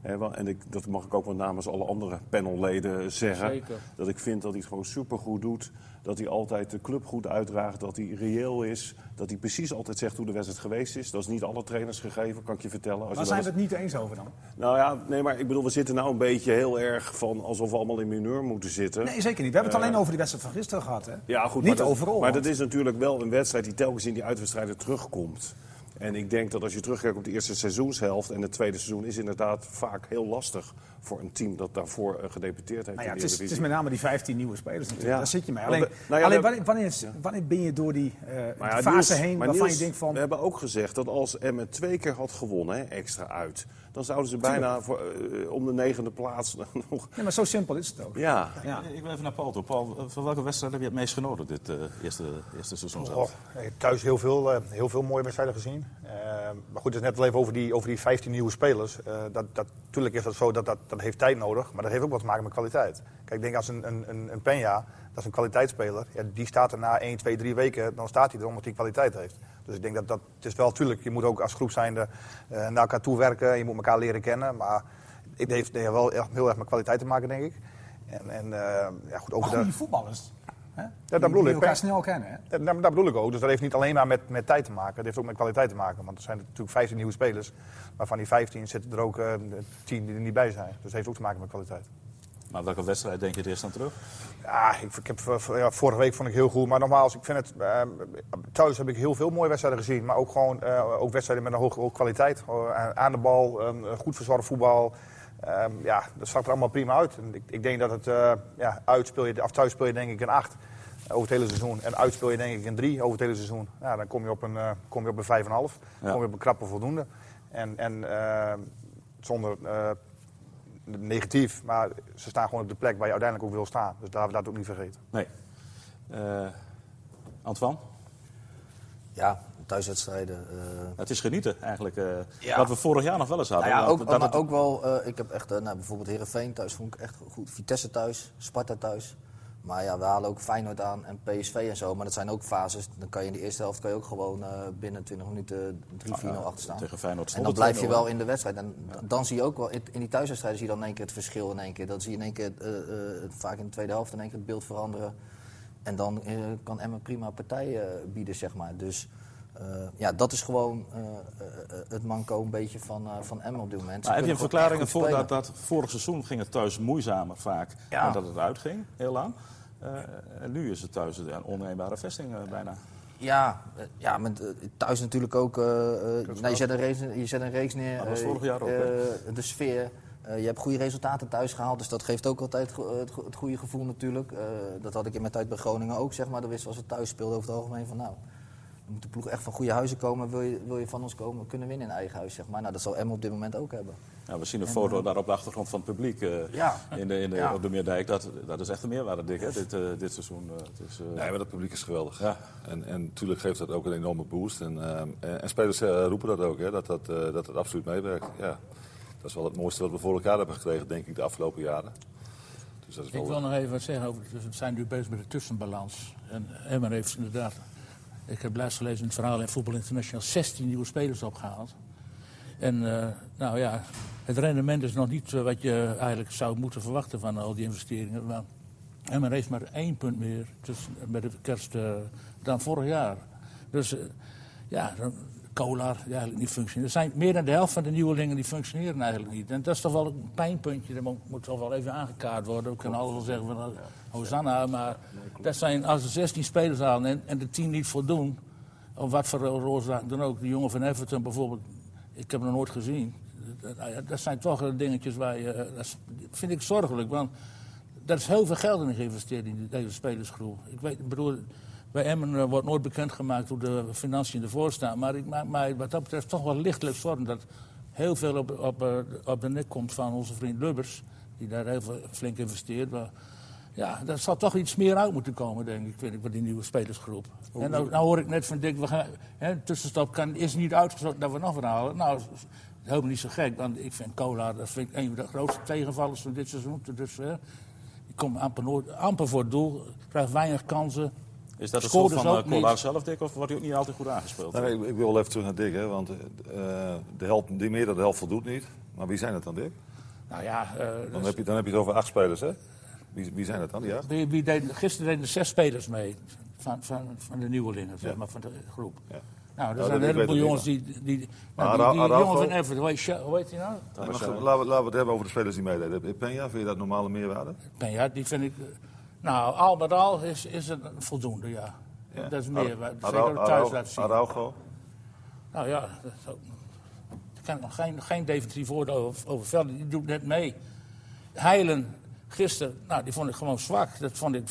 Hè, wel- en ik, dat mag ik ook wel namens alle andere panelleden zeggen. Zeker. Dat ik vind dat hij het gewoon supergoed doet. Dat hij altijd de club goed uitdraagt. Dat hij reëel is. Dat hij precies altijd zegt hoe de wedstrijd geweest is. Dat is niet alle trainers gegeven, kan ik je vertellen. Als Waar je zijn we het niet eens over dan? Nou ja, nee, maar ik bedoel, we zitten nou een beetje heel erg van alsof we allemaal in mineur moeten zitten. Nee, zeker niet. We hebben het Eh, alleen over die wedstrijd van gisteren gehad. Hè? Ja, goed, Niet maar dat, overal. Maar want- dat is natuurlijk wel een wedstrijd die telkens in die uitwedstrijden terugkomt. En ik denk dat als je terugkijkt op de eerste seizoenshelft... en het tweede seizoen is inderdaad vaak heel lastig voor een team dat daarvoor eh, gedebuteerd heeft Nou ja, in het, is, het is Eredivisie. met name die 15 nieuwe spelers natuurlijk. Ja. Daar zit je mee. Alleen, nou ja, alleen wanneer, wanneer, is- wanneer ben je door die eh, fase Niels- heen waarvan Niels, je denkt van... We hebben ook gezegd dat als Emmen twee keer had gewonnen, hè, extra uit... dan zouden ze bijna voor, eh, om de negende plaats nog... Nee, maar zo simpel is het ook. Ja, Ja. Ik wil even naar Paul toe. Paul, eh, van welke wedstrijd heb je het meest genoten dit eh, eerste, eerste seizoen Oh, zelf? thuis heel veel, eh, heel veel mooie wedstrijden gezien. Maar goed, het is net wel even over die, over die 15 nieuwe spelers. Eh, dat, dat, tuurlijk is dat zo, dat, dat, dat heeft tijd nodig. Maar dat heeft ook wat te maken met kwaliteit. Kijk, ik denk als een, een, een, een Peña, dat is een kwaliteitsspeler. Ja, die staat er na 1, 2, 3 weken, dan staat hij er omdat hij kwaliteit heeft. Dus ik denk dat dat, het is wel, tuurlijk, je moet ook als groep zijnde eh, naar elkaar toe werken. Je moet elkaar leren kennen. Maar het heeft heeft wel echt, heel erg met kwaliteit te maken, denk ik. En, en eh, ja, goed, Maar de... goede voetballers. Hè? dat Die- bedoel die ik. elkaar snel kennen. Hè? Dat, dat bedoel ik ook. Dus dat heeft niet alleen maar met, met tijd te maken. Dat heeft ook met kwaliteit te maken. Want er zijn natuurlijk 15 nieuwe spelers. Maar van die 15 zitten er ook eh 10 die er niet bij zijn. Dus dat heeft ook te maken met kwaliteit. Maar welke wedstrijd denk je het eerst aan terug? Ja, ik, ik heb, ja, vorige week vond ik heel goed. Maar nogmaals, ik vind het, eh, thuis heb ik heel veel mooie wedstrijden gezien. Maar ook gewoon eh, ook wedstrijden met een hoge, hoge kwaliteit. Eh, aan de bal, eh, goed verzorgd voetbal. Eh, ja, dat zag er allemaal prima uit. En ik, ik denk dat het eh, ja, uit speel je, of thuis speel je denk ik een 8 over het hele seizoen. En uit speel je denk ik een 3 over het hele seizoen. Ja, dan kom je op een, kom je op een 5,5. Ja. kom je op een krappe voldoende. En, en zonder negatief, maar ze staan gewoon op de plek waar je uiteindelijk ook wil staan. Dus daar laten we dat ook niet vergeten. Nee. Eh Antoine? Ja, thuiswedstrijden. eh, Het is genieten eigenlijk. eh, Ja. Wat we vorig jaar nog wel eens hadden. Nou ja, Dat- ook, dat maar het- ook wel, eh, ik heb echt, eh, nou, bijvoorbeeld Herenveen thuis vond ik echt goed. Vitesse thuis, Sparta thuis. Maar ja, we halen ook Feyenoord aan en PSV en zo. Maar dat zijn ook fases. Dan kan je in de eerste helft kan je ook gewoon eh, binnen 20 minuten 3-4-0 achter staan. Tegen Feyenoord En dan blijf je 2-0, wel in de wedstrijd. En dan zie je ook wel, in die thuiswedstrijden zie je dan in één keer het verschil in één keer. Dan zie je in één keer, eh, eh, vaak in de tweede helft, in één keer het beeld veranderen. En dan kan Emma prima partij eh, bieden, zeg maar. Dus eh, ja, dat is gewoon eh, eh, het manco een beetje van, van Emma op dit moment. Maar heb je een verklaring echt goed voor dat, dat vorig seizoen ging het thuis moeizamer vaak Ja. dan dat het uitging, heel lang. En nu is het thuis een onneembare vesting bijna. Ja, ja met, thuis natuurlijk ook. nou, je, zet een reeks, je zet een reeks neer. Dat was vorig jaar ook, eh, hè? de sfeer. Je hebt goede resultaten thuis gehaald, dus dat geeft ook altijd go- het, go- het goede gevoel natuurlijk. Dat had ik in mijn tijd bij Groningen ook, zeg maar. Dat wisten we als we thuis speelden over het algemeen van nou... Moet de ploeg echt van goede huizen komen. Wil je, wil je van ons komen, kunnen winnen in eigen huis, zeg maar. Nou, dat zal Emma op dit moment ook hebben. Ja, we zien een foto daar op de achtergrond van het publiek eh, Ja. in de, in de, Ja. op de Meerdijk. Dat, dat is echt een meerwaarde, Dick, hè, dit, eh, dit seizoen. eh, het is, eh, Nee, maar dat publiek is geweldig. Ja. En, en natuurlijk geeft dat ook een enorme boost. En, ehm, en, en spelers eh, roepen dat ook, hè, dat, dat, eh, dat het absoluut meewerkt. Ja. Dat is wel het mooiste wat we voor elkaar hebben gekregen, denk ik, de afgelopen jaren. Dus dat is Ik wil nog even wat zeggen over. dus we zijn nu bezig met de tussenbalans. En Emmer heeft inderdaad. Ik heb laatst gelezen in het verhaal in Voetbal International 16 nieuwe spelers opgehaald. En eh, nou ja, het rendement is nog niet eh, wat je eigenlijk zou moeten verwachten van al die investeringen. Maar Emmer heeft maar één punt meer tussen, met de kerst eh, dan vorig jaar. Dus ja, Kolar die eigenlijk niet functioneert. Er zijn meer dan de helft van de nieuwelingen die functioneren eigenlijk niet. En dat is toch wel een pijnpuntje. Dat moet, toch wel even aangekaart worden. We kunnen allemaal zeggen van Hosanna, maar dat zijn als er 16 spelers halen en, en de 10 niet voldoen, of wat voor oorzaak dan ook. De jongen van Everton bijvoorbeeld, ik heb hem nooit gezien. Dat, dat zijn toch dingetjes waar je, eh, dat vind ik zorgelijk. Want er is heel veel geld in geïnvesteerd in deze spelersgroep. Ik weet, bedoel, bij Emmen eh, wordt nooit bekendgemaakt hoe de financiën ervoor staan. Maar ik maak mij wat dat betreft toch wel lichtelijk zorgen dat heel veel op, op, eh, op de nek komt van onze vriend Lubbers. Die daar heel flink investeert. Maar ja, daar zal toch iets meer uit moeten komen, denk ik, vind ik, bij die nieuwe spelersgroep. En nou, nou hoor ik net van Dick, we gaan, hè, tussenstap kan, is niet uitgesloten dat we nog wat halen. Nou, dat is helemaal niet zo gek, want ik vind Cola, dat vind ik een van de grootste tegenvallers van dit seizoen. Dus, hè, Die komt amper, nooit, amper voor het doel, krijgt weinig kansen. Is dat het schuld ze van Kolar niet. zelf, Dick, of wordt hij ook niet altijd goed aangespeeld? Nee, ik, ik wil wel even terug naar Dick, hè, want eh, de helft, die meer dan de helft voldoet niet. Maar wie zijn het dan, Dick? Nou ja, eh, Dan dus- heb je, dan heb je het over acht spelers, hè? Wie, wie zijn het dan, acht? wie, wie deed, gisteren deden zes spelers mee van, van, van de nieuwelingen, zeg Ja. maar, van de groep. Ja. Nou, er dat- zijn een heleboel jongens die... die, nou, die, jongen van Everton, hoe heet, hij nou? Goed, laten, we, het hebben over de spelers die meededen. Peña, vind je dat normale meerwaarde? Ja, die vind ik... eh, Nou, al met al is, is het voldoende, ja. Ja. Dat is meer. Zeker thuis laten zien. Araujo? Nou ja, dat ik kan nog geen, geen definitief woord over, over vellen. Die doet net mee. Heilen, gisteren, nou, die vond ik gewoon zwak. Dat vond ik...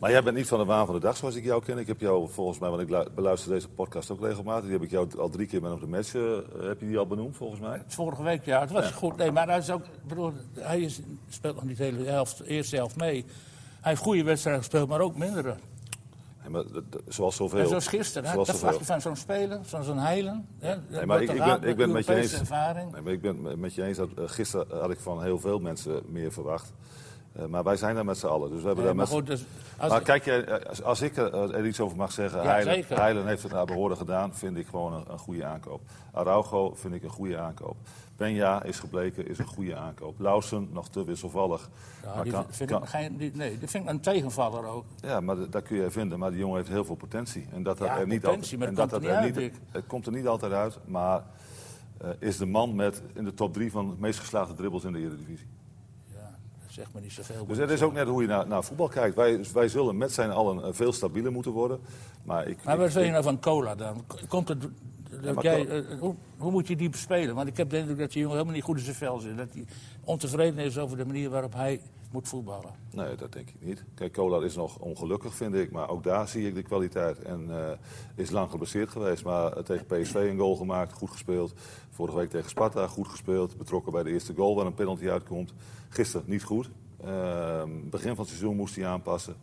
Maar jij bent niet van de waan van de dag zoals ik jou ken. Ik heb jou volgens mij, want ik lu- beluister deze podcast ook regelmatig. Die heb ik jou al drie keer met op de match. eh, heb je die al benoemd volgens mij? Vorige week, ja, het was goed. Nee, maar hij is ook... Bedoel, hij is, speelt nog niet de hele helft, de eerste helft mee. Hij heeft goede wedstrijden gespeeld, maar ook mindere. Nee, maar zoals zoveel. En zoals gisteren, hè, Zoals dat zoveel. je van zo'n speler, van zo'n heilen. Hè, Nee, maar ik, ik ben, ik ben het met je eens. Ervaring. Nee, maar ik ben met je eens dat eh, gisteren had ik van heel veel mensen meer verwacht. Eh, maar wij zijn daar met z'n allen. Dus we hebben Nee, daar maar met goed, z'n- dus als, Maar kijk, jij, eh, als, als ik er, iets over mag zeggen, Ja, Heilen. Heilen heeft het naar behoren gedaan, vind ik gewoon een, een goede aankoop. Araujo vind ik een goede aankoop. Benja is gebleken, is een goede aankoop. Lausen nog te wisselvallig. ja, maar die kan- vind kan- ik geen, die, nee, die vind ik een tegenvaller ook. ja, maar dat kun je vinden. Maar die jongen heeft heel veel potentie. En dat dat Ja, er niet potentie, maar en het dat komt dat er niet niet, Het komt er niet altijd uit, maar eh, is de man met in de top drie van de meest geslaagde dribbles in de Eredivisie. Ja, dat zegt me niet zoveel. Dus het is ook net hoe je naar, naar voetbal kijkt. Wij, wij zullen met zijn allen eh, veel stabieler moeten worden. Maar ik, Maar wat vind je nou van cola dan? Komt het, dat jij, Co- eh, hoe, hoe moet je die bespelen? Want ik heb de indruk dat die jongen helemaal niet goed in zijn vel zit. Dat hij ontevreden is over de manier waarop hij moet voetballen. Nee, dat denk ik niet. Kijk, Kolar is nog ongelukkig, vind ik. Maar ook daar zie ik de kwaliteit. En eh, is lang geblesseerd geweest. Maar eh, tegen PSV een goal gemaakt, goed gespeeld. Vorige week tegen Sparta goed gespeeld. Betrokken bij de eerste goal waar een penalty uitkomt. Gisteren niet goed. Ehm, begin van het seizoen moest hij aanpassen.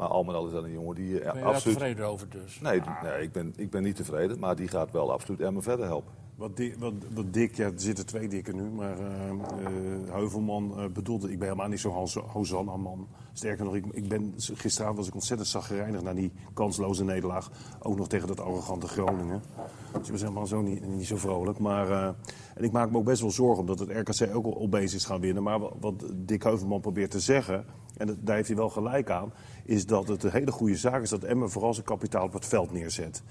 Maar al met al is dat een jongen die eh, Ben je absoluut... tevreden over dus? Nee, nee ik, ben, ik ben niet tevreden. Maar die gaat wel absoluut Emmen verder helpen. Wat dik, wat, wat dik, ja, er zitten twee dikken nu, maar eh, Heuvelman bedoelde, ik ben helemaal niet zo'n Hosanna-man. Sterker nog, ik, ik ben, gisteravond was ik ontzettend zaggerijnig na die kansloze nederlaag. Ook nog tegen dat arrogante Groningen. Dus ik was helemaal zo niet, niet zo vrolijk. Maar, en ik maak me ook best wel zorgen, omdat het RKC ook al opeens is gaan winnen. Maar wat, wat Dick Heuvelman probeert te zeggen, en dat, daar heeft hij wel gelijk aan, is dat het een hele goede zaak is dat Emmen vooral zijn kapitaal op het veld neerzet.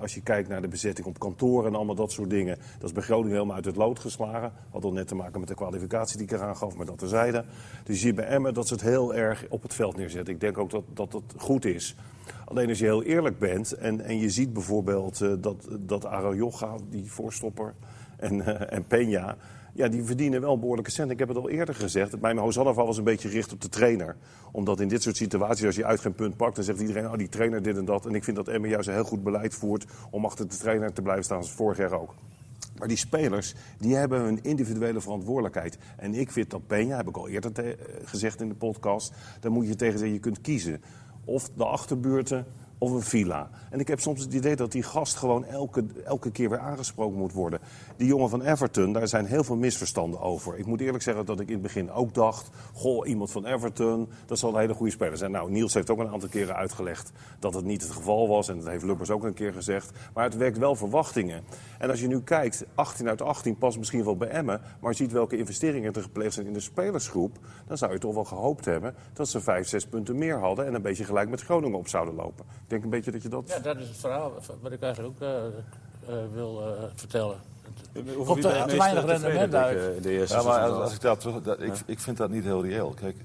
Als je kijkt naar de bezetting op kantoor en allemaal dat soort dingen, dat is bij Groningen helemaal uit het lood geslagen. Had al net te maken met de kwalificatie die ik eraan gaf, maar dat terzijde. Dus je ziet bij Emmen dat ze het heel erg op het veld neerzetten. Ik denk ook dat dat, goed is. Alleen als je heel eerlijk bent en, en je ziet bijvoorbeeld eh, dat, dat die voorstopper, en, eh, en Peña, ja, die verdienen wel behoorlijke cent. Ik heb het al eerder gezegd. Mijn Hosanna-val was een beetje gericht op de trainer. Omdat in dit soort situaties, als je uit geen punt pakt, dan zegt iedereen, oh, die trainer dit en dat. En ik vind dat Emmen juist een heel goed beleid voert om achter de trainer te blijven staan, zoals vorig jaar ook. Maar die spelers, die hebben hun individuele verantwoordelijkheid. En ik vind dat Peña, heb ik al eerder eh, gezegd in de podcast, daar moet je tegen zeggen, je kunt kiezen. Of de achterbuurten of een villa. En ik heb soms het idee dat die gast gewoon elke, elke keer weer aangesproken moet worden. Die jongen van Everton, daar zijn heel veel misverstanden over. Ik moet eerlijk zeggen dat ik in het begin ook dacht... goh, iemand van Everton, dat zal een hele goede speler zijn. Nou, Niels heeft ook een aantal keren uitgelegd dat het niet het geval was. En dat heeft Lubbers ook een keer gezegd. Maar het wekt wel verwachtingen. En als je nu kijkt, 18 uit 18 past misschien wel bij Emmen... maar je ziet welke investeringen er gepleegd zijn in de spelersgroep... dan zou je toch wel gehoopt hebben dat ze vijf, zes punten meer hadden... en een beetje gelijk met Groningen op zouden lopen. Ik denk een beetje dat je dat... Ja, dat is het verhaal wat ik eigenlijk ook eh, eh, wil eh, vertellen. Over Komt er te het weinig rendement uit? Dick, de eerste Ja, maar als, al? als ik daar terug... dat- ik, ik vind dat niet heel reëel. Kijk,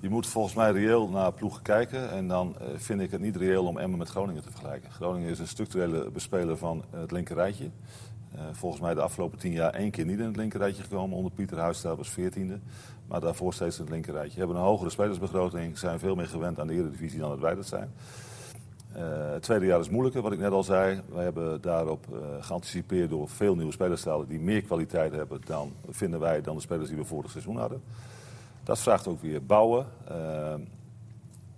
je moet volgens mij reëel naar ploegen kijken. En dan eh, vind ik het niet reëel om Emmen met Groningen te vergelijken. Groningen is een structurele bespeler van het linkerrijtje. Eh volgens mij de afgelopen tien jaar één keer niet in het linkerrijtje gekomen. Onder Pieter Huistra was veertiende. Maar daarvoor steeds in het linkerrijtje. Hebben een hogere spelersbegroting. Zijn veel meer gewend aan de Eredivisie dan dat wij dat zijn. Eh, het tweede jaar is moeilijker, wat ik net al zei. Wij hebben daarop eh, geanticipeerd door veel nieuwe spelers te halen die meer kwaliteit hebben dan, vinden wij, dan de spelers die we vorig seizoen hadden. Dat vraagt ook weer bouwen. Eh,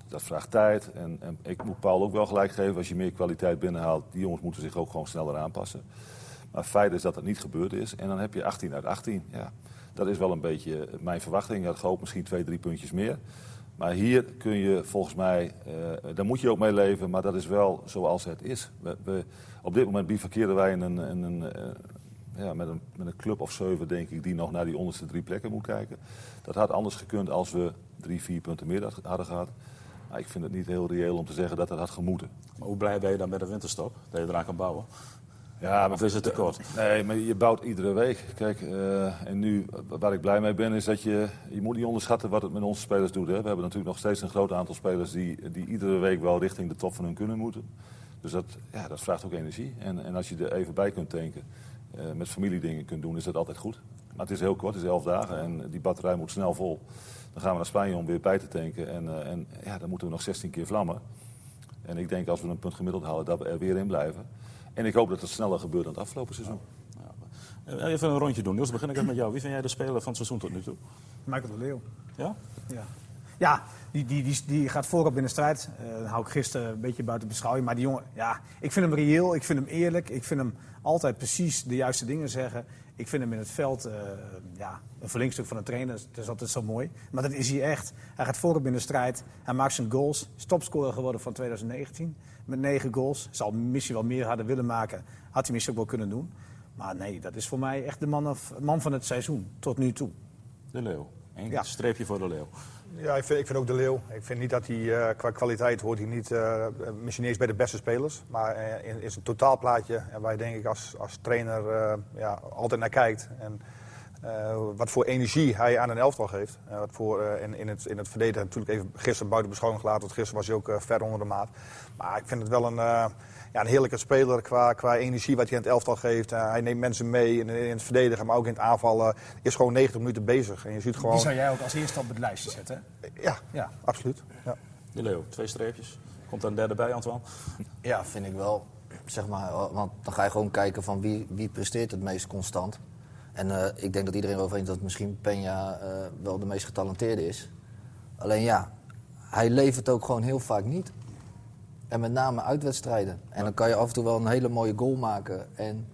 dat vraagt tijd. En, en ik moet Paul ook wel gelijk geven, als je meer kwaliteit binnenhaalt, die jongens moeten zich ook gewoon sneller aanpassen. Maar feit is dat het niet gebeurd is. En dan heb je 18 uit 18. Ja, dat is wel een beetje mijn verwachting. Ik had gehoopt misschien twee, drie puntjes meer. Maar hier kun je volgens mij, eh, daar moet je ook mee leven, maar dat is wel zoals het is. We, op dit moment bivakeren wij in een, in een, eh, ja, met, een, met een club of zeven, denk ik, die nog naar die onderste drie plekken moet kijken. Dat had anders gekund als we drie, vier punten meer had- hadden gehad. Maar ik vind het niet heel reëel om te zeggen dat dat had gemoeten. Maar hoe blij ben je dan met de winterstop? Dat je eraan kan bouwen? Ja, Of is het tekort? Nee, maar je bouwt iedere week. Kijk, eh, en nu, waar ik blij mee ben, is dat je... Je moet niet onderschatten wat het met onze spelers doet. Hè. We hebben natuurlijk nog steeds een groot aantal spelers... die, die iedere week wel richting de top van hun kunnen moeten. Dus dat, ja, dat vraagt ook energie. En, en als je er even bij kunt denken, eh, met familiedingen kunt doen, is dat altijd goed. Maar het is heel kort, het is elf dagen en die batterij moet snel vol. Dan gaan we naar Spanje om weer bij te tanken. En, eh, en ja, dan moeten we nog 16 keer vlammen. En ik denk als we een punt gemiddeld halen, dat we er weer in blijven. En ik hoop dat het sneller gebeurt dan het afgelopen seizoen. Eh, Even een rondje doen. Niels, begin ik even met jou. Wie vind jij de speler van het seizoen tot nu toe? Michael de Leeuw. Ja? Ja, ja die, die, die, die gaat voorop in de strijd. Eh dat hou ik gisteren een beetje buiten beschouwing. Maar die jongen, ja, ik vind hem reëel, ik vind hem eerlijk. Ik vind hem altijd precies de juiste dingen zeggen. Ik vind hem in het veld eh, ja, een verlengstuk van een trainer. Dat is altijd zo mooi. Maar dat is hij echt. Hij gaat voorop in de strijd. Hij maakt zijn goals. Is topscorer geworden van 2019. Met negen goals. Zal misschien wel meer hadden willen maken. Had hij misschien ook wel kunnen doen. Maar nee, dat is voor mij echt de man, of, man van het seizoen. Tot nu toe. De Leeuw. Eén Ja. streepje voor de Leeuw. Ja, ik vind, ik vind ook de Leeuw. Ik vind niet dat hij eh, qua kwaliteit hoort hij niet, eh, misschien niet eens bij de beste spelers. Maar eh, in, in zijn totaalplaatje, en waar je denk ik als, als trainer eh, ja, altijd naar kijkt. En eh, wat voor energie hij aan een elftal geeft. Eh, wat voor, eh, in, in, het, in het verdedigen natuurlijk even gisteren buiten beschouwing gelaten. Want gisteren was hij ook ver onder de maat. Maar ik vind het wel een, eh, ja, een heerlijke speler qua, qua energie wat hij aan het elftal geeft. Eh, hij neemt mensen mee in, in het verdedigen, maar ook in het aanvallen. is gewoon 90 minuten bezig. En je ziet gewoon... Die zou jij ook als eerste op het lijstje zetten. Ja, Ja. absoluut. Ja. De Leeuw, twee streepjes. Komt er een derde bij, Antoine? Ja, vind ik wel. Zeg maar, want dan ga je gewoon kijken van wie, wie presteert het meest constant. En eh, ik denk dat iedereen wel over eens dat misschien Peña eh, wel de meest getalenteerde is. Alleen ja, hij levert ook gewoon heel vaak niet. En met name uitwedstrijden. En dan kan je af en toe wel een hele mooie goal maken en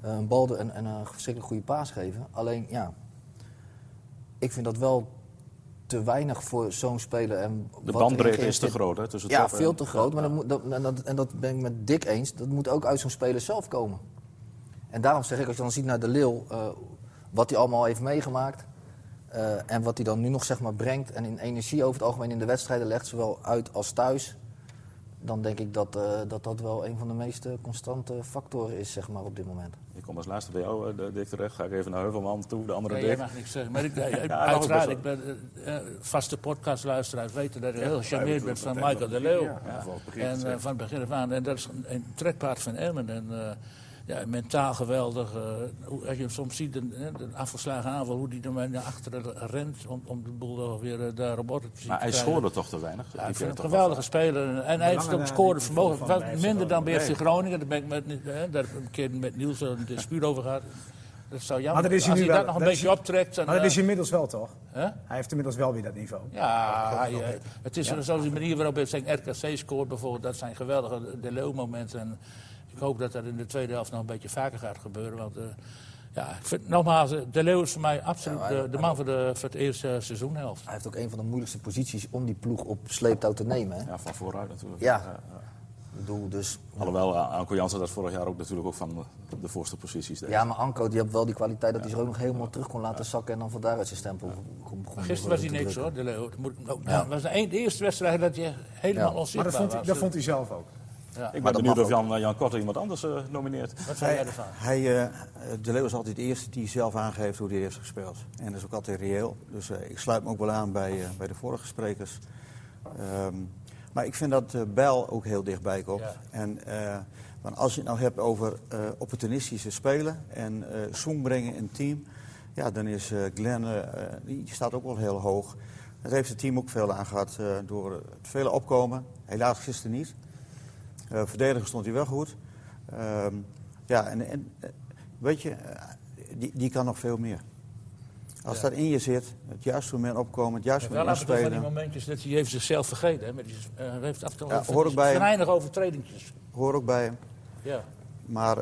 eh, een bal en, en een verschrikkelijk goede paas geven. Alleen ja, ik vind dat wel te weinig voor zo'n speler. En De bandbreedte is te groot, hè? Tussen ja, veel te groot. Maar dat moet, dat, en, dat, en dat ben ik met Dick eens. Dat moet ook uit zo'n speler zelf komen. En daarom zeg ik, als je dan ziet naar de Leeuw, eh, wat hij allemaal heeft meegemaakt. eh, en wat hij dan nu nog zeg maar, brengt en in energie over het algemeen in de wedstrijden legt, zowel uit als thuis. Dan denk ik dat, eh, dat dat wel een van de meest constante factoren is zeg maar, op dit moment. Ik kom als laatste bij jou, de- Dick, terecht. Ga ik even naar Heuvelman toe, de andere Nee, jij Dick. mag niks zeggen. Maar ik, uiteraard, ik ben vaste podcastluisteraars weten dat ik heel gecharmeerd ben van Michael de Leeuw. Ja, van het begin En eh, van het begin af aan. En dat is een, een trekpaard van Emmen. En eh, ja, mentaal geweldig. eh, hoe- als je hem soms ziet, een, een afgeslagen aanval, hoe hij er maar naar achteren rent om, om de boel weer eh, daar op orde te zien. Maar hij scoorde toch te weinig? Ja, Die ik vind een geweldige speler. En hij heeft ook scoren die vermogen. Wat minder dan bij FC Nee. Groningen. Daar, ben ik met, hè, daar heb ik een keer met Niels een dispuut over gehad. Dat zou jammer Maar dat is hij Als nu hij dat wel. nog een Dat is beetje hij- optrekt. Dan, Maar dat is eh, inmiddels wel, toch? hè? Hij heeft inmiddels wel weer dat niveau. Ja, hij, het is zoals de manier waarop hij zijn RKC scoort bijvoorbeeld. Dat zijn geweldige de leeuwmomenten. Ik hoop dat dat in de tweede helft nog een beetje vaker gaat gebeuren. Want eh, ja, ik vind, nogmaals, eh, de Leeuw is voor mij absoluut Ja, de, de man voor, de, voor het eerste seizoenhelft. Hij heeft ook een van de moeilijkste posities om die ploeg op sleeptouw te nemen. Hè? Ja, van vooruit natuurlijk. Ja. Ik bedoel, dus, Alhoewel eh, Anko Jansen dat vorig jaar ook natuurlijk ook van de, voorste posities deed. ja, maar Anko die heeft wel die kwaliteit dat hij zich ook nog helemaal terug kon laten zakken en dan van daaruit zijn stempel kon, kon Gisteren was hij niks drukken. hoor, de Leeuw. Dat moet, ook, Ja. ja. was de, een- de eerste wedstrijd dat je helemaal Ja. Maar dat vond, hij, dat vond hij zelf ook. Ja. Ik ben benieuwd of Jan, eh, Jan Korter iemand anders eh, nomineert. Wat vind jij ervan? Hij, eh, de Leeuw is altijd de eerste die zelf aangeeft hoe hij heeft gespeeld. En dat is ook altijd reëel. Dus eh, ik sluit me ook wel aan bij, eh, bij de vorige sprekers. Ehm, maar ik vind dat eh Bijl ook heel dichtbij komt. Ja. En eh, want als je het nou hebt over eh, opportunistische spelen en eh zoom brengen in het team... Ja, dan is eh Glenn, die staat ook wel heel hoog. Dat heeft het team ook veel aan gehad eh, door het vele opkomen. Helaas gisteren niet. Eh verdediger stond hij wel goed. Ehm, ja, en, en eh, weet je, eh, die, die kan nog veel meer. Als Ja. dat in je zit, het juiste moment opkomen, het juiste Wel moment af en toe van die spelen, momentjes dat hij heeft zichzelf vergeten. Hè, met die, hij heeft af en toe Ja, hoor ook bij overtredingjes. hoor ook bij hem. Ja. Maar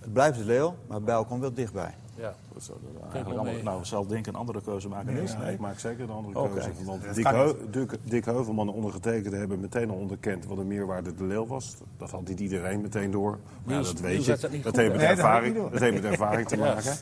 Het blijft de Leeuw, maar Bijl komt wel dichtbij. Ja. Eigenlijk allemaal- nou, zal Denk een andere keuze maken. Nee, ik maak zeker een andere keuze. Want Dick, kan Heu- Dick, Dick Heuvelman en ondergetekende hebben meteen al onderkend wat de meerwaarde de leeuw was. Dat had niet iedereen meteen door. Maar ja, Niels- dat weet Niels je. dat heeft met? Nee, dat ervaring, dat heeft met ervaring te maken.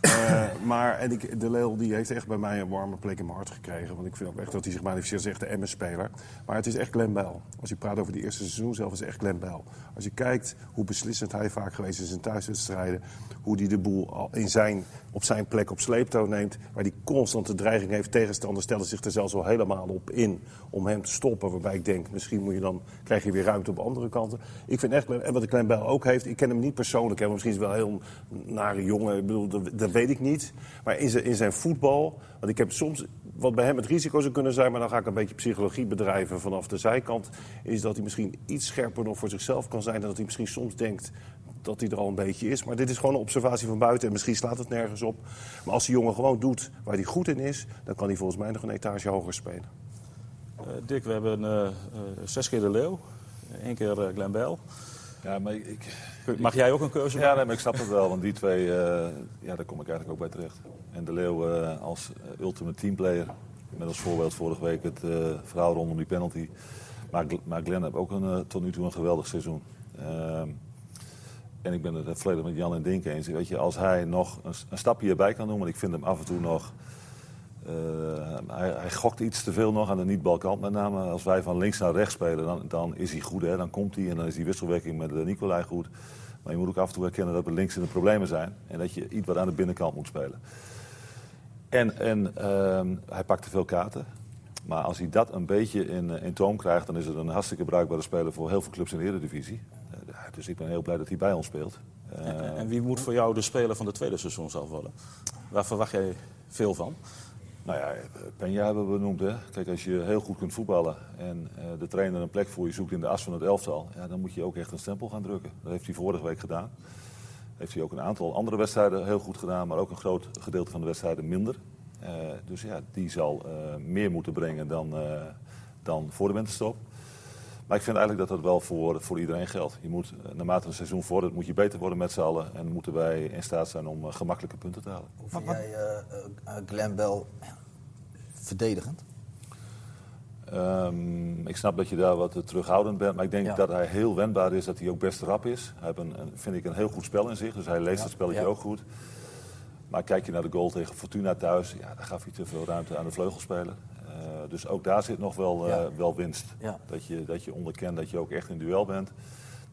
Eh, maar en ik, de leeuw die heeft echt bij mij een warme plek in mijn hart gekregen. Want ik vind ook echt dat hij zich manifesteert als echt de MS-speler. Maar het is echt Glenn Bell. Als je praat over die eerste seizoen zelf, is het echt Glenn Bell. Als je kijkt hoe beslissend hij vaak geweest is in thuiswedstrijden. Hoe hij de boel al in zijn, op zijn plek op sleeptouw neemt. Waar hij constant de dreiging heeft. Tegenstanders stellen zich er zelfs al helemaal op in om hem te stoppen. Waarbij ik denk, misschien moet je dan, krijg je weer ruimte op andere kanten. Ik vind echt, en wat de Bell ook heeft, ik ken hem niet persoonlijk. Hè, maar misschien is hij wel een heel nare jongen, ik bedoel, dat, dat weet ik niet. Maar in zijn, in zijn voetbal, want ik heb soms, wat bij hem het risico zou kunnen zijn... maar dan ga ik een beetje psychologie bedrijven vanaf de zijkant... is dat hij misschien iets scherper nog voor zichzelf kan zijn... en dat hij misschien soms denkt dat hij er al een beetje is. Maar dit is gewoon een observatie van buiten en misschien slaat het nergens op. Maar als die jongen gewoon doet waar hij goed in is... dan kan hij volgens mij nog een etage hoger spelen. Eh, Dick, we hebben eh, eh, zes keer de Leeuw. Eén keer eh, Glenn Bell. Ja, maar ik, Mag jij ook een keuze Ja, maken? nee, maar ik snap het wel, want die twee, eh, ja, daar kom ik eigenlijk ook bij terecht. En de Leeuw eh, als ultimate teamplayer, met als voorbeeld vorige week het eh, verhaal rondom die penalty. Maar, maar Glenn heeft ook een, tot nu toe een geweldig seizoen. En ik ben het volledig met Jan en Dink eens. Weet je, als hij nog een, stapje erbij kan doen, want ik vind hem af en toe nog... eh, hij, hij gokt iets te veel nog aan de niet-balkant met name. Als wij van links naar rechts spelen, dan, dan is hij goed. Hè? Dan komt hij en dan is die wisselwerking met eh, Nicolai goed. Maar je moet ook af en toe herkennen dat we links in de problemen zijn. En dat je iets wat aan de binnenkant moet spelen. En, en ehm, hij pakt te veel kaarten. Maar als hij dat een beetje in, eh, in toom krijgt, dan is het een hartstikke bruikbare speler voor heel veel clubs in de Eredivisie. Dus ik ben heel blij dat hij bij ons speelt. Eh, En, en wie moet voor jou de speler van de tweede seizoen zelf worden? Waar verwacht jij veel van? Nou ja, Penja hebben we benoemd. Hè? Kijk, als je heel goed kunt voetballen en eh, de trainer een plek voor je zoekt in de as van het elftal, ja, dan moet je ook echt een stempel gaan drukken. Dat heeft hij vorige week gedaan. Heeft hij ook een aantal andere wedstrijden heel goed gedaan, maar ook een groot gedeelte van de wedstrijden minder. Eh, dus ja, die zal meer moeten brengen dan, dan voor de winterstop. Maar ik vind eigenlijk dat dat wel voor, voor iedereen geldt. Je moet, eh, naarmate een seizoen vordert, moet je beter worden met z'n allen. En moeten wij in staat zijn om eh, gemakkelijke punten te halen. Hoe vind jij eh, Glenn Bell verdedigend? Ehm, ik snap dat je daar wat terughoudend bent, maar ik denk Ja. dat hij heel wendbaar is, dat hij ook best rap is. Hij heeft een, een- vind ik een heel goed spel in zich, dus hij leest Ja, het spelletje ja. ook goed. Maar kijk je naar de goal tegen Fortuna thuis, ja, daar gaf hij te veel ruimte aan de vleugelspeler. Eh, dus ook daar zit nog wel, eh, wel winst. Dat, je, dat je onderkent dat je ook echt in duel bent.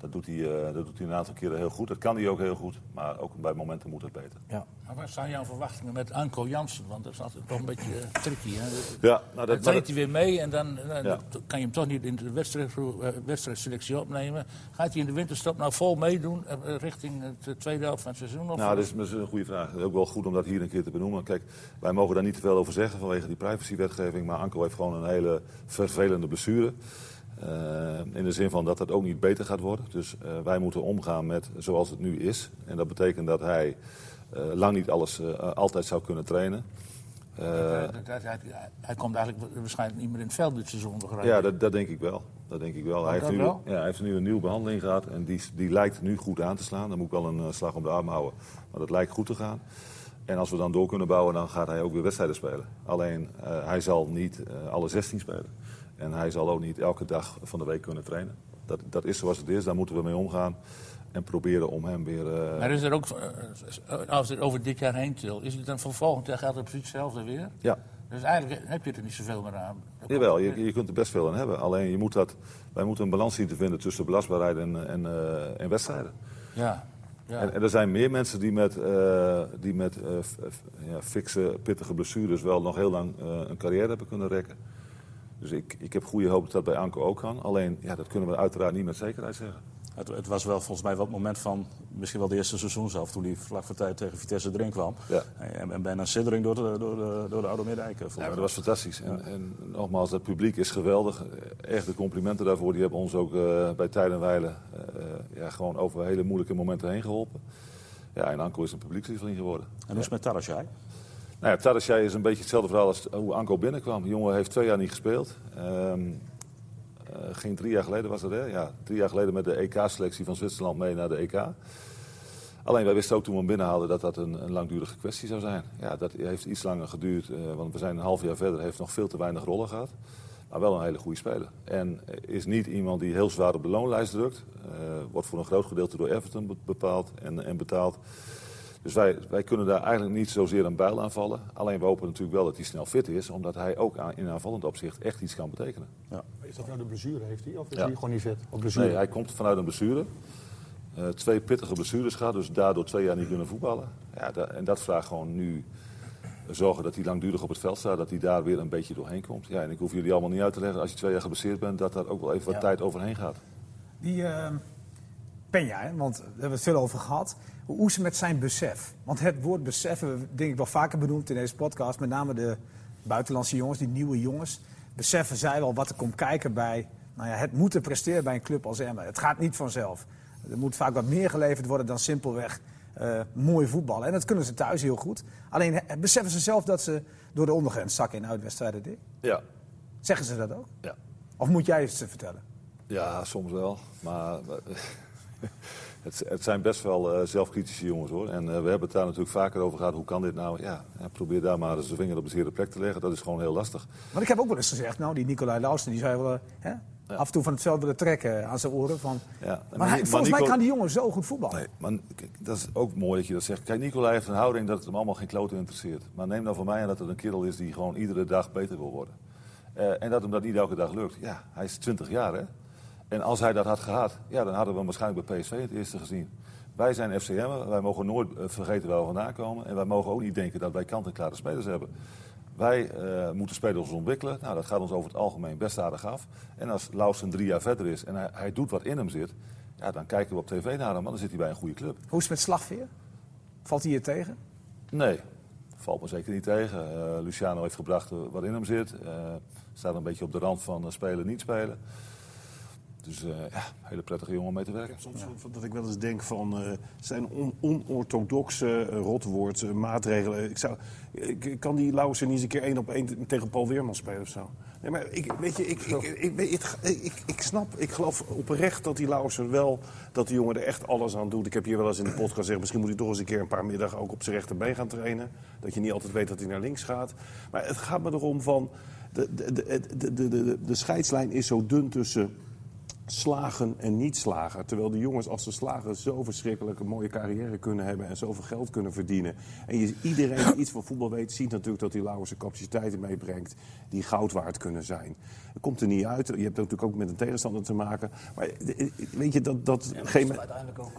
Dat doet, hij, eh, dat doet hij een aantal keren heel goed. Dat kan hij ook heel goed, maar ook bij momenten moet het beter. Ja. Maar wat zijn jouw verwachtingen met Anko Jansen? Want dat is altijd toch een beetje eh, tricky. Hè? Ja, nou, Dan dat, treedt hij weer mee en dan, dan Ja. kan je hem toch niet in de wedstrijd, eh, wedstrijdselectie opnemen. Gaat hij in de winterstop nou vol meedoen eh, richting de tweede helft van het seizoen? Of Nou, dat is, dat is een goede vraag. Ook wel goed om dat hier een keer te benoemen. Kijk, wij mogen daar niet te veel over zeggen vanwege die privacywetgeving. Maar Anko heeft gewoon een hele vervelende blessure. Eh, in de zin van dat het ook niet beter gaat worden. Dus eh, wij moeten omgaan met zoals het nu is. En dat betekent dat hij eh, lang niet alles altijd zou kunnen trainen. Dat- dat- dat- hij, hij komt eigenlijk waarschijnlijk niet meer in het veld dit seizoen. ja, dat, dat denk ik wel. Dat denk ik wel. Hij, heeft nu, wel? Ja, hij heeft nu een nieuwe behandeling gehad en die, die lijkt nu goed aan te slaan. Dan moet ik wel een slag om de arm houden, maar dat lijkt goed te gaan. En als we dan door kunnen bouwen, dan gaat hij ook weer wedstrijden spelen. Alleen, hij zal niet alle 16 spelen. En hij zal ook niet elke dag van de week kunnen trainen. Dat, dat is zoals het is, daar moeten we mee omgaan. En proberen om hem weer... eh, Maar is er ook, eh, als het over dit jaar heen til, is het dan voor volgend jaar gaat het precies hetzelfde weer? ja, Dus eigenlijk heb je er niet zoveel meer aan. Jawel, je, je kunt er best veel aan hebben. Alleen je moet dat, wij moeten een balans zien te vinden tussen belastbaarheid en, en, eh, en wedstrijden. Ja. ja. En, en er zijn meer mensen die met, eh, die met ja, fikse, pittige blessures wel nog heel lang een carrière hebben kunnen rekken. Dus ik, ik heb goede hoop dat dat bij Anko ook kan. Alleen, ja, dat kunnen we uiteraard niet met zekerheid zeggen. Het, het was wel volgens mij wel het moment van, misschien wel de eerste seizoen zelf, toen hij vlak voor tijd tegen Vitesse erin kwam. Ja. En, en bijna siddering door de, door de, door de Oude Middijk. Ja, maar dat was fantastisch. En, en nogmaals, het publiek is geweldig. Eh, Echt de complimenten daarvoor. Die hebben ons ook eh, bij Tijd en Weilen eh, ja, gewoon over hele moeilijke momenten heen geholpen. Ja, en Anko is een publiekslieveling geworden. En hoe is het met Tarasjai? Nou ja, is een beetje hetzelfde verhaal als hoe Anko binnenkwam. De jongen heeft twee jaar niet gespeeld. Ehm, eh, ging drie jaar geleden was dat, hè? Ja, drie jaar geleden met de EK-selectie van Zwitserland mee naar de EK. Alleen wij wisten ook toen we hem binnenhaalden dat dat een, een langdurige kwestie zou zijn. Ja, dat heeft iets langer geduurd, eh, want we zijn een half jaar verder, heeft nog veel te weinig rollen gehad. Maar wel een hele goede speler. En is niet iemand die heel zwaar op de loonlijst drukt. Eh, wordt voor een groot gedeelte door Everton be- bepaald en, en betaald. Dus wij, wij kunnen daar eigenlijk niet zozeer een bijl aan vallen. Alleen we hopen natuurlijk wel dat hij snel fit is, omdat hij ook aan- in aanvallend opzicht echt iets kan betekenen. Is dat nou de blessure, heeft hij? Of is Ja. hij gewoon niet fit? Op blessure? Nee, hij komt vanuit een blessure. Eh, twee pittige blessures gehad, dus daardoor twee jaar niet kunnen voetballen. Ja, da- en dat vraagt gewoon nu zorgen dat hij langdurig op het veld staat, dat hij daar weer een beetje doorheen komt. Ja, en ik hoef jullie allemaal niet uit te leggen, als je twee jaar geblesseerd bent, dat daar ook wel even wat Ja. tijd overheen gaat. Die uh, Penja, hè, want daar hebben we het veel over gehad. Hoe is het met zijn besef? Want het woord besef hebben we denk ik wel vaker benoemd in deze podcast. Met name de buitenlandse jongens, die nieuwe jongens. Beseffen zij wel wat er komt kijken bij nou ja, het moeten presteren bij een club als Emmen. Het gaat niet vanzelf. Er moet vaak wat meer geleverd worden dan simpelweg eh mooi voetballen. En dat kunnen ze thuis heel goed. Alleen beseffen ze zelf dat ze door de ondergrens zakken in uitwedstrijden. Dick? Ja, Zeggen ze dat ook? ja. Of moet jij het ze vertellen? Ja, soms wel. Maar eh, het, het zijn best wel eh, zelfkritische jongens hoor. En eh, we hebben het daar natuurlijk vaker over gehad. Hoe kan dit nou? Ja, ja, probeer daar maar eens de vinger op de zere plek te leggen. Dat is gewoon heel lastig. Want ik heb ook wel eens gezegd, nou, die Nicolai Lausten, die zou je wel af en toe van het veld willen trekken aan zijn oren. Van, Ja, maar hij- volgens mij Nico- kan die jongen zo goed voetballen. Nee, maar kijk, dat is ook mooi dat je dat zegt. Kijk, Nicolai heeft een houding dat het hem allemaal geen klote interesseert. Maar neem nou van mij aan dat het een kerel is die gewoon iedere dag beter wil worden. Eh, en dat hem dat niet elke dag lukt. Ja, hij is 20 jaar hè. En als hij dat had gehad, ja, dan hadden we hem waarschijnlijk bij PSV het eerste gezien. Wij zijn FCM, wij mogen nooit eh, vergeten waar we vandaan komen. En wij mogen ook niet denken dat wij kant-en-klare spelers hebben. Wij eh, moeten spelers ontwikkelen. Nou, dat gaat ons over het algemeen best aardig af. En als Lausen drie jaar verder is en hij, hij doet wat in hem zit... Ja, dan kijken we op tv naar hem, maar dan zit hij bij een goede club. Hoe is het met slagveer? Valt hij hier tegen? Nee, valt me zeker niet tegen. Eh, Luciano heeft gebracht wat in hem zit. Eh, staat een beetje op de rand van spelen, niet spelen. Dus eh ja, hele prettige jongen om mee te werken. Soms dat ik wel eens denk van eh, zijn on- onorthodoxe eh, rotwoord, maatregelen. Ik zou, ik, kan die Lauwersen niet eens een keer één op één tegen Paul Weerman spelen of zo? Nee, maar ik, weet je, ik, ik, ik, ik, ik snap, ik geloof oprecht dat die Lauwersen wel, dat die jongen er echt alles aan doet. Ik heb hier wel eens in de podcast gezegd, misschien moet hij toch eens een keer een paar middagen ook op zijn rechterbeen gaan trainen. Dat je niet altijd weet dat hij naar links gaat. Maar het gaat me erom van, de, de, de, de, de, de, de scheidslijn is zo dun tussen slagen en niet slagen. Terwijl de jongens, als ze slagen, zo verschrikkelijk een mooie carrière kunnen hebben en zoveel geld kunnen verdienen. En je, iedereen die iets van voetbal weet, ziet natuurlijk dat die Lauwers zijn capaciteiten meebrengt die goud waard kunnen zijn. Dat komt er niet uit. Je hebt natuurlijk ook met een tegenstander te maken. Maar eh, weet je, dat, dat Ja, geen is uiteindelijk ook,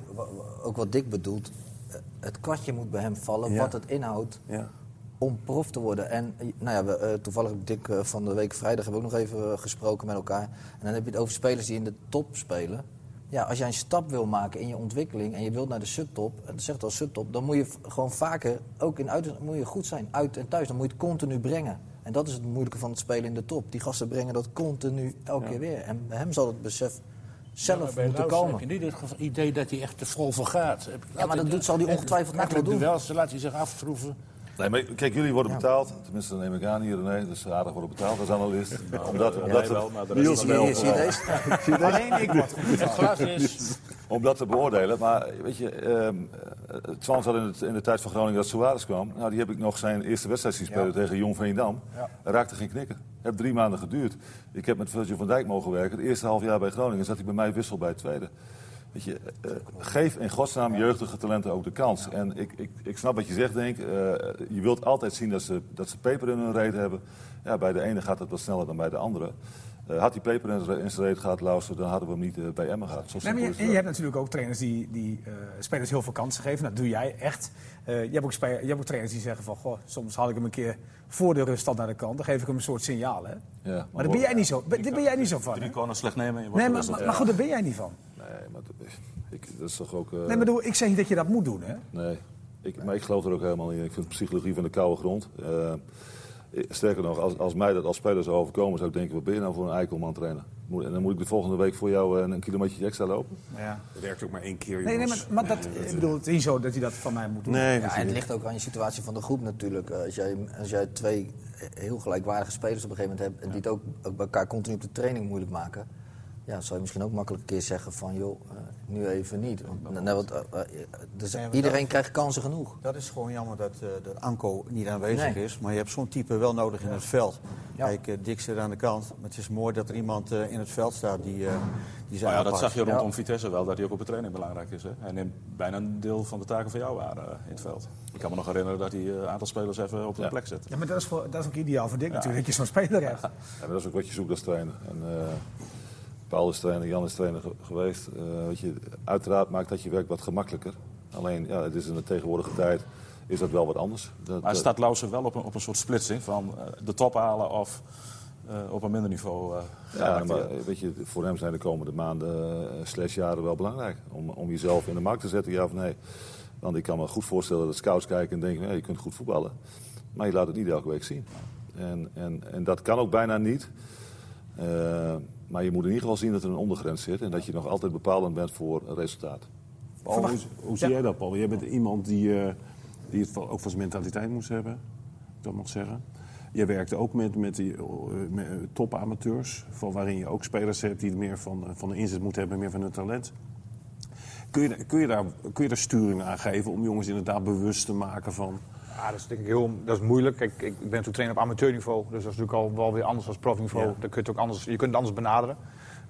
ook wat Dick bedoelt. Eh, Het kwartje moet bij hem vallen, Ja. wat het inhoudt Ja. Om prof te worden. En eh, nou ja, we, eh, toevallig Dick eh, van de week vrijdag hebben we ook nog even gesproken met elkaar. En dan heb je het over spelers die in de top spelen. Ja, als jij een stap wil maken in je ontwikkeling en je wilt naar de subtop, en dat zegt al subtop, dan moet je gewoon vaker, ook in uit, moet je goed zijn, uit en thuis. Dan moet je het continu brengen. En dat is het moeilijke van het spelen in de top. Die gasten brengen dat continu elke keer weer. En bij hem zal het besef zelf moeten komen. heb je niet het idee dat hij echt te vol voor gaat. Ja, maar dat doet- zal hij ongetwijfeld wel doen. Duels, dan laat hij zich aftroeven. Nee, maar kijk, jullie worden betaald. Tenminste, neem ik aan hier. Nee, dus aardig worden betaald als analist. omdat, omdat, Jij wel, maar de Niels rest Zie je, wel. zie je? Alleen ik word goed. Het glas is... om dat te beoordelen. Maar weet je, ehm eh, Twans had in, het- in de tijd van Groningen dat Suarez kwam. Nou, die heb ik nog zijn eerste wedstrijd zien spelen tegen Jong Veendam. Hij raakte geen knikken. Het heeft drie maanden geduurd. Ik heb met Virgil van Dijk mogen werken. Het eerste half jaar bij Groningen zat hij bij mij wissel bij het tweede. Weet je, eh, geef in godsnaam jeugdige talenten ook de kans. En ik, ik, ik snap wat je zegt, denk. Eh, je wilt altijd zien dat ze, dat ze peper in hun reet hebben. Ja, bij de ene gaat het wat sneller dan bij de andere. Eh, had hij peper in zijn- reet gehad, luisteren, dan hadden we hem niet eh, bij Emmen gehad. Zo Nee, maar je, hebt natuurlijk ook trainers die, die eh, spelers heel veel kansen geven. Dat doe jij echt. Eh, je, hebt ook je hebt ook trainers die zeggen van... Goh, soms haal ik hem een keer voor de rust al naar de kant. Dan geef ik hem een soort signaal. Hè? Ja, Maar daar ben jij niet zo, ben, ben jij niet zo van. Drie corners slecht nemen en je wordt Nee, maar, maar, maar goed, daar ben jij niet van. Nee, maar dat, ik, dat is toch ook... eh, Nee, maar ik zeg niet dat je dat moet doen. Hè? Nee, ik, maar ik geloof er ook helemaal in. Ik vind psychologie van de koude grond. Eh, sterker nog, als, als mij dat als speler zou overkomen, zou ik denken: wat ben je nou voor een eikelman trainer? Moet, en dan moet ik de volgende week voor jou eh, een kilometer extra lopen. Ja. Dat werkt ook maar één keer, Nee, nee, maar, maar dat, ik bedoel, het is niet zo dat hij dat van mij moet doen. Nee, Ja, en het ligt ook aan je situatie van de groep natuurlijk. Eh, Als jij, als jij twee heel gelijkwaardige spelers op een gegeven moment hebt... en die het ook ook bij elkaar continu op de training moeilijk maken... Ja, zou je misschien ook makkelijk een keer zeggen van, joh, eh, nu even niet. Want, nee, want, eh, eh, dus Nee, iedereen dat- krijgt kansen genoeg. Dat is gewoon jammer dat, eh dat Anko niet aanwezig Nee. is. Maar je hebt zo'n type wel nodig in het veld. Ja. Kijk, Dick zit aan de kant. Maar het is mooi dat er iemand eh, in het veld staat die, eh die zijn Maar ja, dat zag je rondom Ja. Vitesse wel, dat hij ook op de training belangrijk is. Hè? Hij neemt bijna een deel van de taken van jou aan eh, in het veld. Ik kan me nog herinneren dat hij een aantal spelers even op de Ja. plek zet. Ja, maar dat is, voor, dat is ook ideaal voor Dick natuurlijk, dat je zo'n speler hebt. Ja, maar dat is ook wat je zoekt als trainer. En, eh, Paul is trainer, Jan is trainer ge- geweest. Eh, weet je, uiteraard maakt dat je werk wat gemakkelijker. Alleen, ja, het is in de tegenwoordige tijd is dat wel wat anders. Dat, Maar staat Lausen wel op een, op een soort splitsing van eh, de top halen of eh, op een minder niveau? Ja, maar weet je, voor hem zijn de komende maanden slash jaren wel belangrijk. Om, om jezelf in de markt te zetten, ja of nee. Want ik kan me goed voorstellen dat scouts kijken en denken, hey, je kunt goed voetballen. Maar je laat het niet elke week zien. En, en, en dat kan ook bijna niet. Uh, maar je moet in ieder geval zien dat er een ondergrens zit. En dat je nog altijd bepalend bent voor een resultaat. Paul, hoe, hoe zie jij dat, Paul? Jij bent iemand die, uh, die het ook van zijn mentaliteit moest hebben, ik dat mag zeggen. Jij werkte ook met, met die uh, met topamateurs, van waarin je ook spelers hebt die meer van, van de inzet moeten hebben, meer van hun talent. Kun je, kun, je daar, kun je daar sturing aan geven om jongens inderdaad bewust te maken van... Ja, dat is denk ik heel dat is moeilijk. Kijk, ik ben toen trainer op amateurniveau, dus dat is natuurlijk al wel weer anders dan profniveau. Ja. Dan kun je, het ook anders, je kunt het anders benaderen.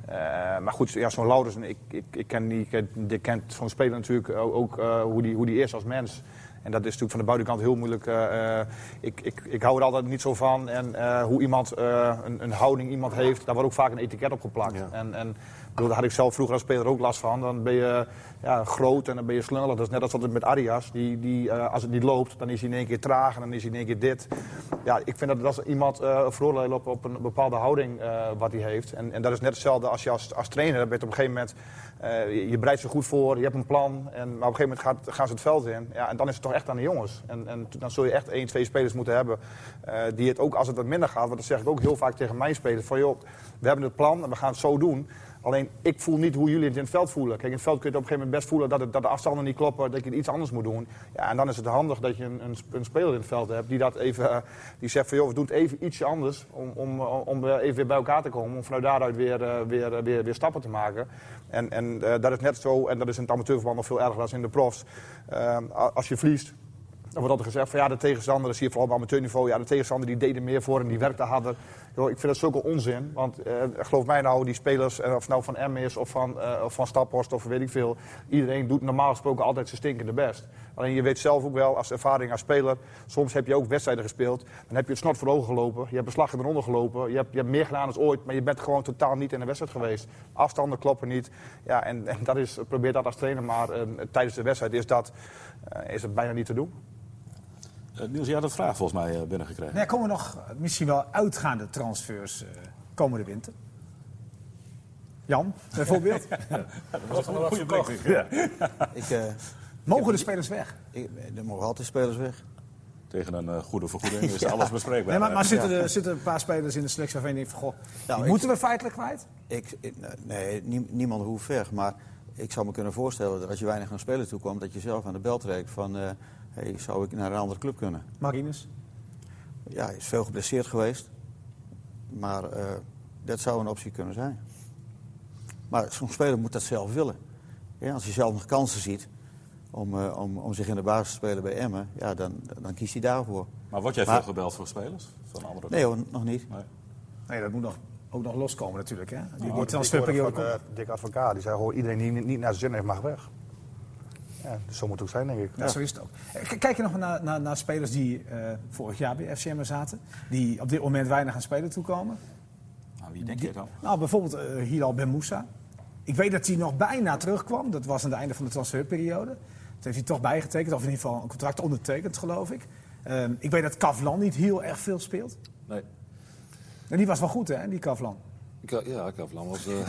Uh, maar goed, ja, zo'n Laurens, ik, ik, ik ken die, ik, die kent van spelen natuurlijk ook, uh, hoe, die, hoe die is als mens. En dat is natuurlijk van de buitenkant heel moeilijk. Uh, ik, ik, ik hou er altijd niet zo van. En hoe iemand een, een, houding iemand heeft, daar wordt ook vaak een etiket op geplakt. Ja. En, en bedoel, daar had ik zelf vroeger als speler ook last van. Dan ben je ja, groot en dan ben je slungelig. Dat is net als altijd met Arias. Die, die, uh, als het niet loopt, dan is hij in één keer traag en dan is hij in één keer dit. Ja, ik vind dat als iemand uh, veroordelen op, op een bepaalde houding uh, wat hij heeft. En, en dat is net hetzelfde als je als, als trainer bent op een gegeven moment... Je, bereidt ze goed voor, je hebt een plan. En, maar op een gegeven moment gaat, gaan ze het veld in. Ja, en dan is het toch echt aan de jongens. En, en dan zul je echt één, twee spelers moeten hebben... Die het ook als het wat minder gaat... want dat zeg ik ook heel vaak tegen mijn spelers... van joh, we hebben het plan en we gaan het zo doen... Alleen ik voel niet hoe jullie het in het veld voelen. Kijk, in het veld kun je op een gegeven moment best voelen dat, het, dat de afstanden niet kloppen, dat je iets anders moet doen. Ja, en dan is het handig dat je een, een, een speler in het veld hebt die dat even, uh, die zegt van joh, we doen het even ietsje anders om, om, om even weer bij elkaar te komen. Om vanuit daaruit weer, uh, weer, weer, weer stappen te maken. En, en dat is net zo, en dat is in het amateurverband nog veel erger dan in de profs. als je verliest, dan wordt altijd gezegd van ja, de tegenstander, dat zie je vooral op amateurniveau, ja, de tegenstander die deed er meer voor en die werkte harder. Yo, ik vind dat zulke onzin, want uh, geloof mij nou, die spelers, uh, of het nou van M is of van, uh, of van Staphorst of weet ik veel, iedereen doet normaal gesproken altijd zijn stinkende best. Alleen je weet zelf ook wel, als ervaring als speler, soms heb je ook wedstrijden gespeeld, dan heb je het snot voor ogen gelopen, je hebt een slag eronder gelopen, je hebt, je hebt meer gedaan dan ooit, maar je bent gewoon totaal niet in de wedstrijd geweest. Afstanden kloppen niet. Ja, en, en dat is, probeer dat als trainer, maar tijdens de wedstrijd is dat, is het bijna niet te doen. Uh, Niels, je had een vraag volgens mij uh, binnengekregen. Nee, komen nog misschien wel uitgaande transfers uh, komende winter? Jan, bijvoorbeeld? ja, dat was een goede blik. Ja. Ik, uh, mogen de spelers weg? Ik, er mogen altijd spelers weg. Tegen een uh, goede vergoeding is ja. alles bespreekbaar. Nee, maar, maar zitten, er, zitten er een paar spelers in de selectie waarvan je denkt van... Goh, nou, ik, moeten we feitelijk kwijt? Ik, nee, nie, niemand hoeft weg. Maar ik zou me kunnen voorstellen dat als je weinig aan spelen toe komt... dat je zelf aan de bel trekt van... Uh, hey, zou ik naar een andere club kunnen? Marines? Ja, hij is veel geblesseerd geweest. Maar uh, dat zou een optie kunnen zijn. Maar zo'n speler moet dat zelf willen. Ja, als hij zelf nog kansen ziet om, uh, om, om zich in de basis te spelen bij Emmen, ja, dan, dan kiest hij daarvoor. Maar word jij maar, veel gebeld voor spelers? Van andere nee hoor, nog niet. Nee. nee, dat moet nog, ook nog loskomen natuurlijk. Hè? Die, die transferperiode van uh, Dick Advocaat, die zei, hoor, iedereen die niet naar zijn zin heeft mag weg. Ja, dus zo moet het ook zijn, denk ik. Ja, ja. zo is het ook. Kijk je nog naar, naar, naar spelers die uh, vorig jaar bij FCM zaten, die op dit moment weinig aan spelen toekomen? Nou, wie denk je dan? Nou, bijvoorbeeld uh, Hilal Ben Moussa. Ik weet dat hij nog bijna terugkwam. Dat was aan het einde van de transferperiode. Dat heeft hij toch bijgetekend, of in ieder geval een contract ondertekend, geloof ik. Um, ik weet dat Kavlan niet heel erg veel speelt. Nee. En die was wel goed, hè, die Kavlan? Ja, Kavlan was, uh,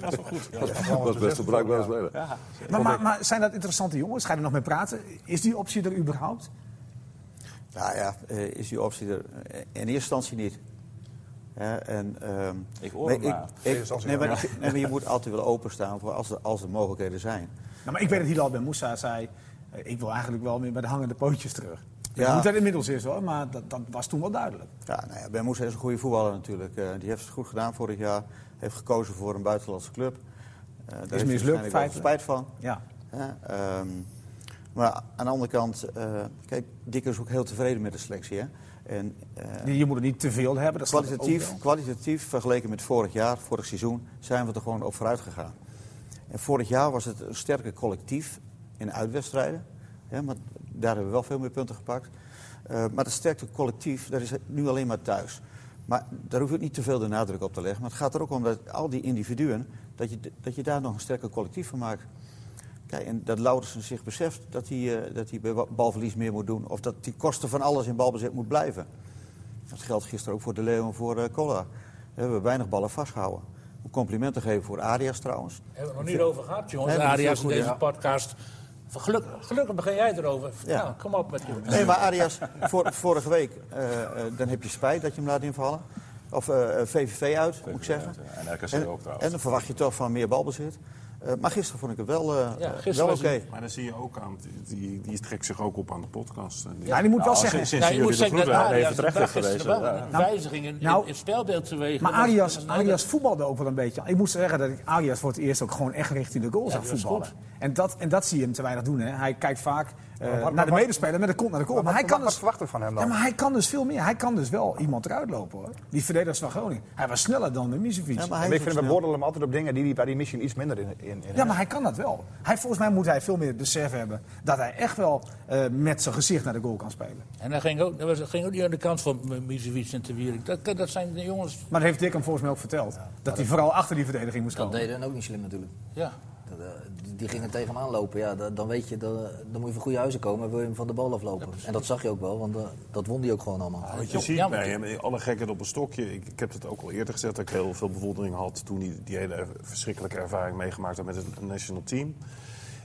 was wel goed. Ja, was, was best een bruikbare speler. Ja. Maar, maar, maar, zijn dat interessante jongens? Ga je er nog mee praten? Is die optie er überhaupt? Nou ja, uh, is die optie er in eerste instantie niet. Ja, en, um, ik hoor hem maar. Ik, ik, nee, maar, nee, maar je moet altijd wel openstaan voor als er, als er mogelijkheden zijn. Nou, maar ik weet dat Hilal Ben Moussa zei... ik wil eigenlijk wel meer bij de hangende pootjes terug. Ja. Hoe dat inmiddels is hoor, maar dat, dat was toen wel duidelijk. Ja, nou ja, Ben Moes is een goede voetballer natuurlijk. Eh, die heeft het goed gedaan vorig jaar. Heeft gekozen voor een buitenlandse club. Eh, daar heeft hij mislukt, wel spijt van. Ja. Ehm, maar aan de andere kant, eh, kijk, Dick is ook heel tevreden met de selectie. Hè? En, Je moet er niet te veel hebben, dat kwalitatief, kwalitatief vergeleken met vorig jaar, vorig seizoen, zijn we er gewoon op vooruit gegaan. En vorig jaar was het een sterker collectief in uitwedstrijden. Hè, maar daar hebben we wel veel meer punten gepakt. Eh, maar het sterke collectief, dat is nu alleen maar thuis. Maar daar hoef ik niet te veel de nadruk op te leggen. Maar het gaat er ook om dat al die individuen, dat je, dat je daar nog een sterker collectief van maakt. Kijk, en dat Laudersen zich beseft dat hij, eh, dat hij bij balverlies meer moet doen. Of dat die kosten van alles in balbezit moet blijven. Dat geldt gisteren ook voor De Leeuw en voor eh Cola. We hebben weinig ballen vastgehouden. Om complimenten te geven voor Arias trouwens. Hebben we het nog niet over gehad, jongens. Arias in deze podcast. Gelukkig, gelukkig begin jij erover. Ja. Nou, kom op met je. Nee, maar Arias, vorige week, eh, eh, dan heb je spijt dat je hem laat invallen. Of eh, eh, VVV uit, moet ik zeggen. En RKC En, ook trouwens. en dan verwacht je toch van meer balbezit. Eh, maar gisteren vond ik het wel, eh, Ja, eh, gisteren wel oké. Maar dan zie je ook aan, die, die trekt zich ook op aan de podcast. En die- Ja, die moet wel Nou, zeggen. sinds- sinds Nou, je jullie moet de zeggen dat Arias even terecht bracht heeft gisteren wel Ja. een wijziging in, Nou, in het spelbeeld teweeg. Maar Arias, voetbalde ook wel een beetje. Ik moet zeggen dat ik Arias voor het eerst ook gewoon echt richting de goal zag die was voetballen. En dat, en dat zie je hem te weinig doen. Hè. Hij kijkt vaak eh, naar de medespeler met de kont naar de goal. Maar, Maar hij kan wat dus, verwachten we van hem dan? ja, maar hij kan dus veel meer. Hij kan dus wel iemand eruit lopen hoor. Die verdedigers van Groningen. Hij was sneller dan de Misevic. Ja, maar ik vind we bordelen hem altijd op dingen die hij bij die misschien iets minder in, in, in Ja, maar hij kan dat wel. Hij, volgens mij moet hij veel meer besef hebben dat hij echt wel eh, met zijn gezicht naar de goal kan spelen. En dat ging ook, dat was, ging ook niet aan de kant van Misevic en Te Wierik. Dat, dat zijn de jongens... Maar dat heeft Dick hem volgens mij ook verteld. dat hij vooral achter die verdediging moest Dat komen. deden ook niet slim natuurlijk. Ja. Die, die gingen tegen hem aanlopen. Ja, da- dan weet je, dan moet je van goede huizen komen en wil je hem van de bal aflopen. en dat zag je ook wel, want eh, dat won hij ook gewoon allemaal. Wat je ziet bij hem, alle gekheid op een stokje. Ik, ik heb het ook al eerder gezegd dat ik heel veel bewondering had toen hij die hele verschrikkelijke ervaring meegemaakt had met het national team.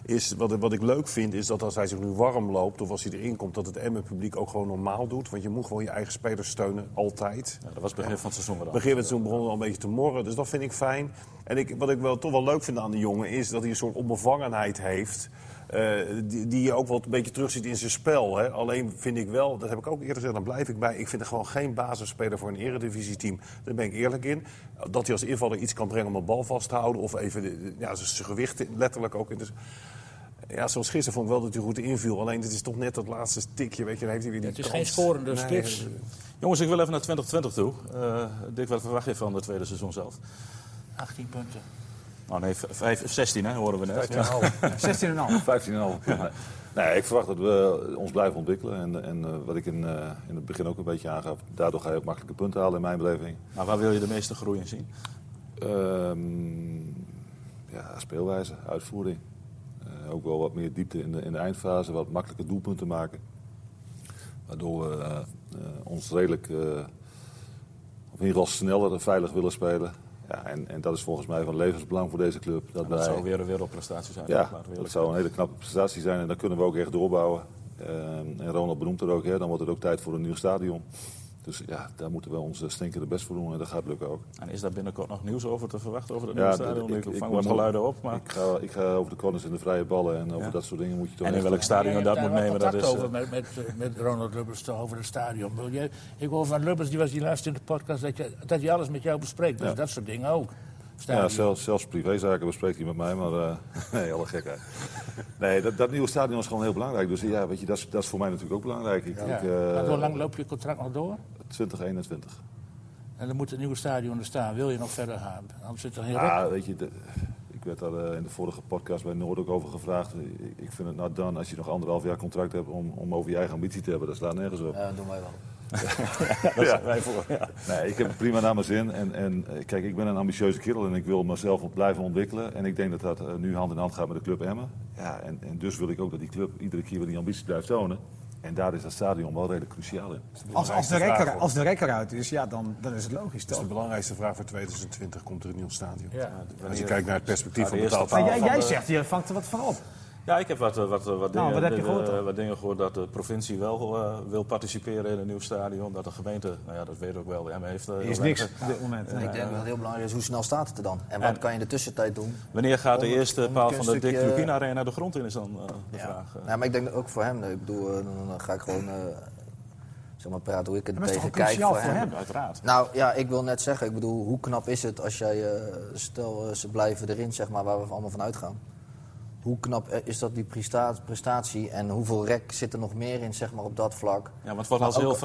Is, wat, wat ik leuk vind is dat als hij zich nu warm loopt of als hij erin komt, dat het Emmen-publiek ook gewoon normaal doet. Want je moet gewoon je eigen spelers steunen, altijd. Ja, dat was het begin van het seizoen begin met toen begon het al een beetje te morren, dus dat vind ik fijn. En ik, wat ik wel, toch wel leuk vind aan de jongen is dat hij een soort onbevangenheid heeft. eh, die, die je ook wel een beetje terugziet in zijn spel. Hè. Alleen vind ik wel, dat heb ik ook eerder gezegd, dan blijf ik bij. Ik vind er gewoon geen basisspeler voor een eredivisieteam. Daar ben ik eerlijk in. Dat hij als invaller iets kan brengen om een bal vast te houden. Of even de- de- ja, zijn gewicht letterlijk ook in. Dus, ja, zoals gisteren vond ik wel dat hij goed inviel. Alleen het is toch net dat laatste tikje, weet je, dan heeft hij weer die Het is kans. geen scorende Nee, spits. Jongens, ik wil even naar 2020 toe. Eh Dick, wat verwacht je van het tweede seizoen zelf? 18 punten. Oh nee, v- vijf, 16 hè, horen we net. 16,5. 15,5. Nee. nee, ik verwacht dat we ons blijven ontwikkelen. En, en eh, wat ik in, eh, in het begin ook een beetje aangaf, daardoor ga je ook makkelijke punten halen in mijn beleving. Maar waar wil je de meeste groei in zien? Ehm, ja, speelwijze, uitvoering. Ook wel wat meer diepte in de, in de eindfase, wat makkelijker doelpunten maken. Waardoor we eh, eh, ons redelijk, eh, of in ieder geval sneller en veilig willen spelen. Ja, en, en dat is volgens mij van levensbelang voor deze club. Dat Dat wij, zou weer een wereldprestatie zijn. ja, dat zou een hele knappe prestatie zijn en dan kunnen we ook echt doorbouwen. Ehm, en Ronald benoemt er ook, hè, dan wordt het ook tijd voor een nieuw stadion. Dus ja, daar moeten we ons stinkende best voor doen en dat gaat lukken ook. En is daar binnenkort nog nieuws over te verwachten over het Ja, nieuwe dat- stadion? ik- Ik, ik vang wat geluiden op. Maar... Ik, ga, ik ga over de corners en de vrije ballen en over Ja. dat soort dingen moet je toch En in welk stadion je dat moet nemen, dat is... contact eh, over met, met, met Ronald Lubbers toch over het stadion. Ik hoor van Lubbers, die was die laatst in de podcast, dat, je, dat hij alles met jou bespreekt. Dus Ja. dat soort dingen ook. Ja, zelfs, zelfs privézaken bespreekt hij met mij, maar eh, nee, alle gekheid. Nee, dat, dat nieuwe stadion is gewoon heel belangrijk. Dus ja, weet je, dat is, dat is voor mij natuurlijk ook belangrijk. Ik, Ja. ik, eh, hoe lang loop je contract nog door? 2021. En dan moet het nieuwe stadion er staan. Wil je nog verder gaan? Anders zit er rek. Ja, weet je, de- ik werd daar eh, in de vorige podcast bij Noord ook over gevraagd. Ik, ik vind het nou dan, als je nog anderhalf jaar contract hebt om, om over je eigen ambitie te hebben, dat slaat nergens op. Ja, dat doen wij wel. zijn wij voor. Ja. Nee, ik heb het prima naar mijn zin. En, en eh, kijk, ik ben een ambitieuze kerel en ik wil mezelf blijven ontwikkelen. En ik denk dat dat eh, nu hand in hand gaat met de club Emmen. Ja, en, en dus wil ik ook dat die club iedere keer weer die ambitie blijft tonen. En daar is dat stadion wel redelijk cruciaal in. Als, als, de rekker, als de rekker uit is, ja, dan, dan is het logisch Dat is toch? de belangrijkste vraag voor 2020. Komt er een nieuw stadion? Ja. Als je kijkt naar het perspectief Ja, van de Maar jij, jij zegt, je vangt er wat van op. Ja, ik heb wat, eh, wat, wat, dingen, wat heb je gehoord eh, dan? wat dingen gehoord dat de provincie wel eh, wil participeren in een nieuw stadion. Dat de gemeente, nou ja, dat weet ik ook wel, de M heeft... eh, Er is niks op dit moment. En ik denk dat het heel belangrijk is hoe snel staat het er dan. En wat En- kan je in de tussentijd doen? Wanneer gaat de het- eerste om het paal van de Dick Lukien Arena de grond in, is dan eh, de Ja. vraag. eh. Ja, maar ik denk dat ook voor hem, ik bedoel, eh, dan, ga ik gewoon eh, zeg maar praten hoe ik er toch tegen kijk voor voor hem. hem? Uiteraard. Nou ja, ik wil net zeggen, ik bedoel, hoe knap is het als jij, eh, stel eh, ze blijven erin, zeg maar, waar we allemaal van uitgaan. Hoe knap eh, is dat die presta- prestatie en hoeveel rek zit er nog meer in, zeg maar, op dat vlak? Ja, maar het wordt als heel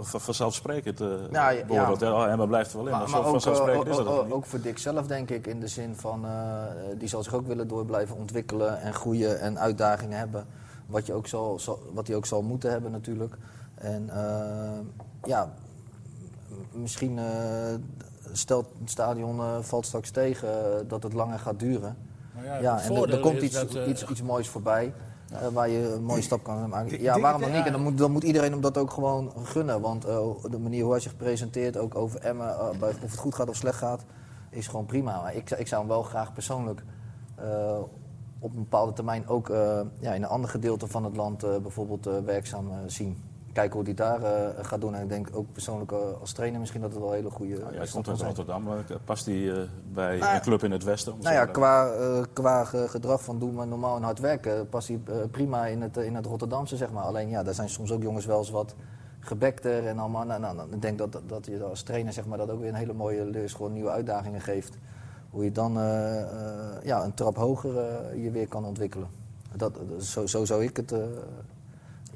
vanzelfsprekend eh Ja, ja, beoordeeld. Ja. Oh, Emma blijft er wel in, maar, Maar, maar ook, vanzelfsprekend eh, is dat ook- ook niet. ook voor Dick zelf, denk ik, in de zin van, eh, die zal zich ook willen door blijven ontwikkelen en groeien en uitdagingen hebben. Wat, je ook zal, zal- wat hij ook zal moeten hebben natuurlijk. En eh, ja, misschien eh, stelt het stadion eh, valt straks tegen eh, dat het langer gaat duren. Maar ja, en er, er komt iets, dat, eh, iets, iets moois voorbij. eh, waar je een mooie stap kan maken. Ja, waarom dan niet? En dan moet, dan moet iedereen hem dat ook gewoon gunnen. Want eh, de manier hoe hij zich presenteert, ook over Emmen, bij- of het goed gaat of slecht gaat, is gewoon prima. Maar ik, ik zou hem wel graag persoonlijk op een bepaalde termijn ook ja, in een ander gedeelte van het land bijvoorbeeld werkzaam zien. Kijken hoe hij daar eh, gaat doen. En ik denk ook persoonlijk eh, als trainer misschien dat het wel een hele goede Nou, jij komt uit. Rotterdam, eh, past hij bij Nou een club in het Westen? Nou ja, qua, qua ge- gedrag van doen maar normaal en hard werken past hij prima in het, in het Rotterdamse, zeg maar. Alleen ja, daar zijn soms ook jongens wel eens wat gebekter en allemaal. Nou, nou, nou, ik denk dat, dat je als trainer zeg maar, dat ook weer een hele mooie leerschool, nieuwe uitdagingen geeft. Hoe je dan ja, een trap hoger je weer kan ontwikkelen. Dat, zo, zo zou ik het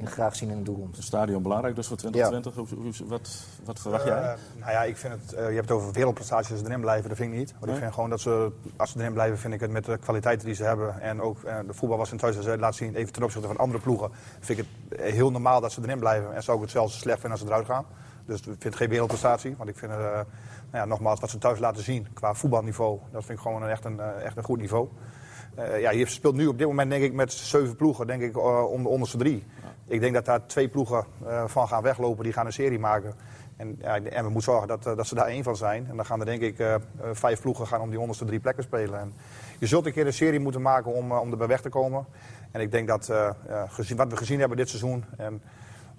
graag zien in de toekomst. Het stadion belangrijk dus voor 2020. Hoe, hoe- wat, wat verwacht jij? Eh, nou ja, ik vind het, eh, je hebt het over wereldprestaties als ze erin blijven, dat vind ik niet. Want Nee? ik vind gewoon dat ze, als ze erin blijven, vind ik het met de kwaliteiten die ze hebben. En ook eh, de voetbal was in thuis laat zien, even ten opzichte van andere ploegen, vind ik het heel normaal dat ze erin blijven. En zou ik het zelfs slecht vinden als ze eruit gaan. Dus ik vind het geen wereldprestatie. Want ik vind, eh, nou ja, nogmaals, wat ze thuis laten zien qua voetbalniveau, dat vind ik gewoon een, echt, een, echt een goed niveau. Eh, ja, je speelt nu op dit moment denk ik met zeven ploegen, denk ik, eh, om de onderste drie. Ik denk dat daar twee ploegen eh, van gaan weglopen, die gaan een serie maken. En, ja, en we moeten zorgen dat, dat ze daar één van zijn. En dan gaan er denk ik vijf ploegen gaan om die onderste drie plekken spelen. En je zult een keer een serie moeten maken om, om erbij weg te komen. En ik denk dat gezien, wat we gezien hebben dit seizoen... En,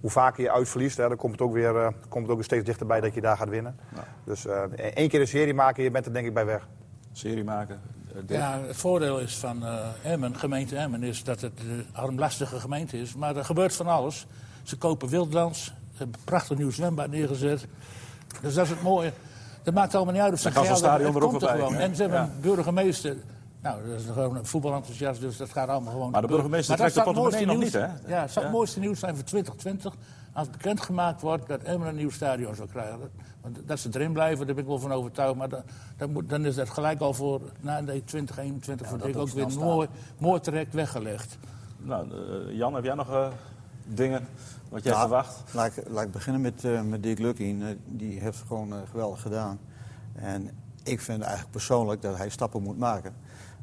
hoe vaker je uitverliest, hè, dan komt het ook weer, komt het ook steeds dichterbij dat je daar gaat winnen. Dus eh, één keer een serie maken, je bent er denk ik bij weg. Serie maken? Eh? Ja, het voordeel is van eh, Emmen, gemeente Emmen, is dat het een armlastige gemeente is. Maar er gebeurt van alles. Ze kopen wildlands, ze hebben een prachtig nieuw zwembad neergezet. Dus dat is het mooie. Dat maakt allemaal niet uit of ze hebben, stadion er ook bij, gewoon. En ze hebben Ja. een burgemeester. Nou, dat is gewoon een voetbalenthousiast, dus dat gaat allemaal gewoon. Maar de burgemeester Maar trekt de portemonnee nog niet, hè? Ja, het zou Ja. het mooiste nieuws zijn voor 2020 als bekendgemaakt wordt dat Emmen een nieuw stadion zou krijgen. Dat- Want dat ze erin blijven, daar ben ik wel van overtuigd. Maar dan, dan, moet, dan is dat gelijk al voor na de 2021 voor dat ik ook ook weer mooi, mooi terecht weggelegd. Nou, eh, Jan, heb jij nog eh, dingen wat jij Ja, verwacht? Laat ik, laat ik beginnen met, eh, met. Eh, die heeft het gewoon geweldig gedaan. En ik vind eigenlijk persoonlijk dat hij stappen moet maken.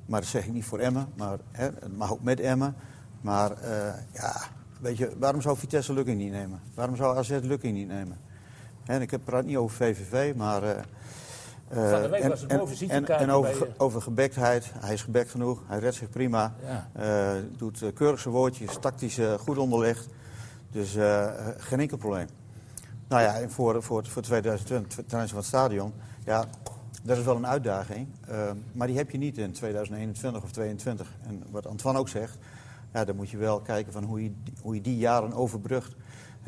Maar dat zeg ik niet voor Emmen, maar hè, het mag ook met Emmen. Maar eh, ja, weet je, waarom zou Vitesse Lukien niet nemen? Waarom zou AZ Lukien niet nemen? En ik heb praat niet over VVV, maar... eh, eh, Van de week en- was het en- over, bij je. over gebektheid, hij is gebekt genoeg, hij redt zich prima. Ja. Eh, doet eh, keurig zijn woordjes, tactisch eh, goed onderlegd. Dus eh, eh, geen enkel probleem. Nou ja, en voor, voor, voor 2020, ten aanzien van het stadion, ja, dat is wel een uitdaging. eh, maar die heb je niet in 2021 of 2022. En wat Antoine ook zegt, ja, dan moet je wel kijken van hoe je, hoe je die jaren overbrugt.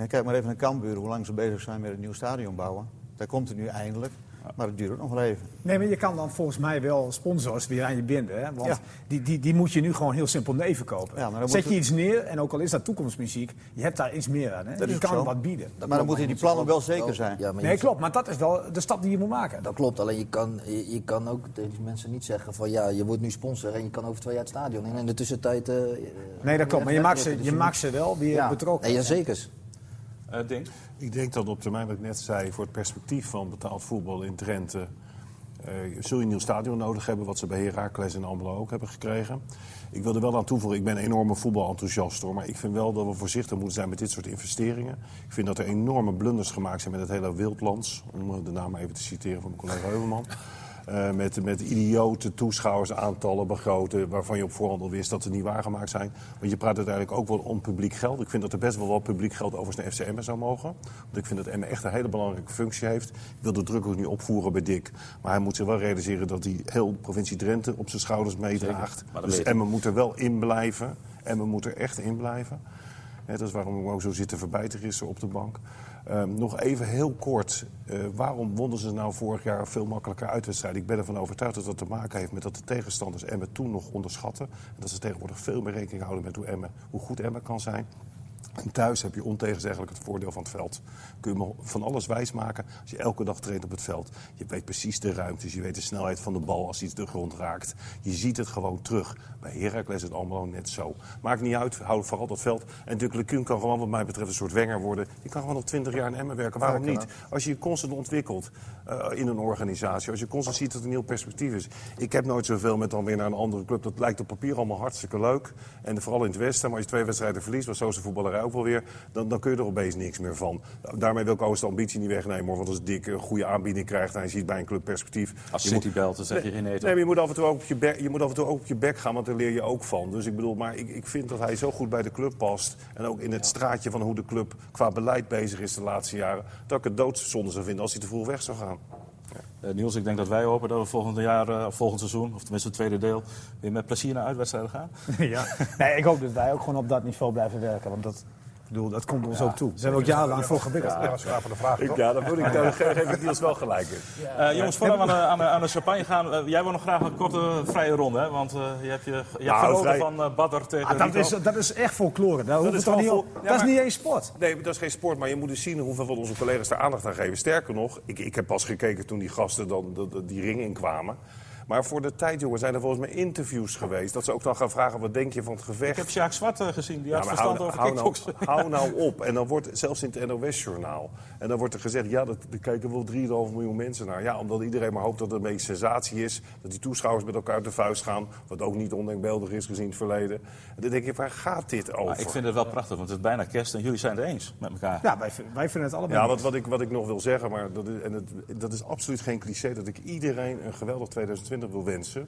Kijk maar even naar Cambuur, hoe lang ze bezig zijn met een nieuw stadion bouwen. Daar komt het nu eindelijk, maar het duurt nog wel even. Nee, maar je kan dan volgens mij wel sponsors weer aan je binden. Hè? Want Ja. die, die, die moet je nu gewoon heel simpel nee verkopen. Ja, maar Zet je het- iets neer, en ook al is dat toekomstmuziek, je hebt daar iets meer aan. Hè? Dat je kan zo. wat bieden. Dat Maar dan moeten je die plannen wel zeker zijn. Ja, maar je Nee, klopt, maar dat is wel de stap die je moet maken. Dat klopt, alleen je kan, je, je kan ook tegen die mensen niet zeggen van ja, je wordt nu sponsor en je kan over twee jaar het stadion in. En in de tussentijd... eh, Nee, dat klopt, maar je maakt ze, Dus je maakt ze wel weer ja. betrokken. Nee, ja, zeker. Eh Dink? Ik denk dat op termijn, wat ik net zei, voor het perspectief van betaald voetbal in Drenthe... eh, zul je een nieuw stadion nodig hebben, wat ze bij Heracles en Almelo ook hebben gekregen. Ik wil er wel aan toevoegen, ik ben een enorme voetbalenthousiast hoor... maar ik vind wel dat we voorzichtig moeten zijn met dit soort investeringen. Ik vind dat er enorme blunders gemaakt zijn met het hele Wildlands... om de naam even te citeren van mijn collega Heuvelman. Eh, met, met idiote toeschouwersaantallen begroten. waarvan je op voorhand al wist dat ze niet waargemaakt zijn. Want je praat uiteindelijk ook wel om publiek geld. Ik vind dat er best wel wat publiek geld overigens naar FCM zou mogen. Want ik vind dat Emmen echt een hele belangrijke functie heeft. Ik wil de druk ook niet opvoeren bij Dick. Maar hij moet zich wel realiseren dat hij heel provincie Drenthe op zijn schouders meedraagt. Dus. Emmen moet er wel in blijven. Emmen moet er echt in blijven. Dat is waarom ik ook zo zit te verbijten gisteren op de bank. Ehm, nog even heel kort. eh, waarom wonnen ze nou vorig jaar veel makkelijker uitwedstrijden? Ik ben ervan overtuigd dat dat te maken heeft met dat de tegenstanders Emmen toen nog onderschatten. En dat ze tegenwoordig veel meer rekening houden met hoe, Emmen, hoe goed Emmen kan zijn. En thuis heb je ontegenzeggelijk het voordeel van het veld. Kun je me van alles wijsmaken als je elke dag traint op het veld. Je weet precies de ruimtes, je weet de snelheid van de bal als iets de grond raakt. Je ziet het gewoon terug. Bij Heracles is het allemaal net zo. Maakt niet uit, hou vooral dat veld. En Duke Lecun kan gewoon wat mij betreft een soort wenger worden. Die kan gewoon nog 20 jaar in Emmen werken. Waarom niet? Als je je constant ontwikkelt eh, in een organisatie. Als je constant ziet dat er een nieuw perspectief is. Ik heb nooit zoveel met dan weer naar een andere club. Dat lijkt op papier allemaal hartstikke leuk. En vooral in het Westen. Maar als je twee wedstrijden verliest, wat zo is de voetballerij ook wel weer. Dan, dan kun je er opeens niks meer van. Daarmee wil ik overigens de ambitie niet wegnemen. Hoor, want als Dick een goede aanbieding krijgt en hij ziet bij een club perspectief. Als je City moet- belt, dan zeg je geen nee. Nee, maar je moet af en toe ook op je bek, je moet af en toe ook op je bek gaan, want daar leer je ook van. Dus ik bedoel, maar ik, ik vind dat hij zo goed bij de club past. En ook in het straatje van hoe de club qua beleid bezig is de laatste jaren. Dat ik het doodzonde zou vinden als hij te vroeg weg zou gaan. Eh, Niels, ik denk dat wij hopen dat we volgend jaar, eh, volgend seizoen, of tenminste het tweede deel, weer met plezier naar uitwedstrijden gaan. ja. nee, ik hoop dat wij ook gewoon op dat niveau blijven werken. Want dat, bedoel, dat komt ons ook toe. Daar zijn we ook jarenlang voor gewikkeld. Ja, dat was graag voor de vraag, toch? Ja, daar, moet ik, daar geef ik Niels wel gelijk in. Eh, jongens, voordat we aan de, aan, de, aan de champagne gaan, eh, jij wil nog graag een korte vrije ronde, hè? Want eh, je hebt, je, je hebt Nou, genoten vrij- van Badder tegen Ah, dat, Rico. is, dat is echt folklore. Hoeven is niet vol- ja, dat is niet eens sport. Nee, dat is geen sport, maar je moet eens zien hoeveel van onze collega's daar aandacht aan geven. Sterker nog, ik, ik heb pas gekeken toen die gasten dan de- de- die ring inkwamen. Maar voor de tijd, jongen, zijn er volgens mij interviews geweest. Dat ze ook dan gaan vragen, wat denk je van het gevecht? Ik heb Sjaak Zwart eh, gezien, die had Ja, verstand hou, over hou, nou, hou nou op. En dan wordt zelfs in het NOS-journaal. En dan wordt er gezegd, ja, dat, er kijken wel 3,5 miljoen mensen naar. Ja, omdat iedereen maar hoopt dat het een beetje sensatie is. Dat die toeschouwers met elkaar uit de vuist gaan. Wat ook niet ondenkbeeldig is gezien het verleden. En dan denk je, waar gaat dit over? Maar ik vind het wel prachtig, want het is bijna kerst en jullie zijn het eens met elkaar. Ja, wij, wij vinden het allebei. Ja, wat, wat, ik, wat ik nog wil zeggen, maar dat is, en het, dat is absoluut geen cliché, dat ik iedereen een geweldig 2020 wil wensen.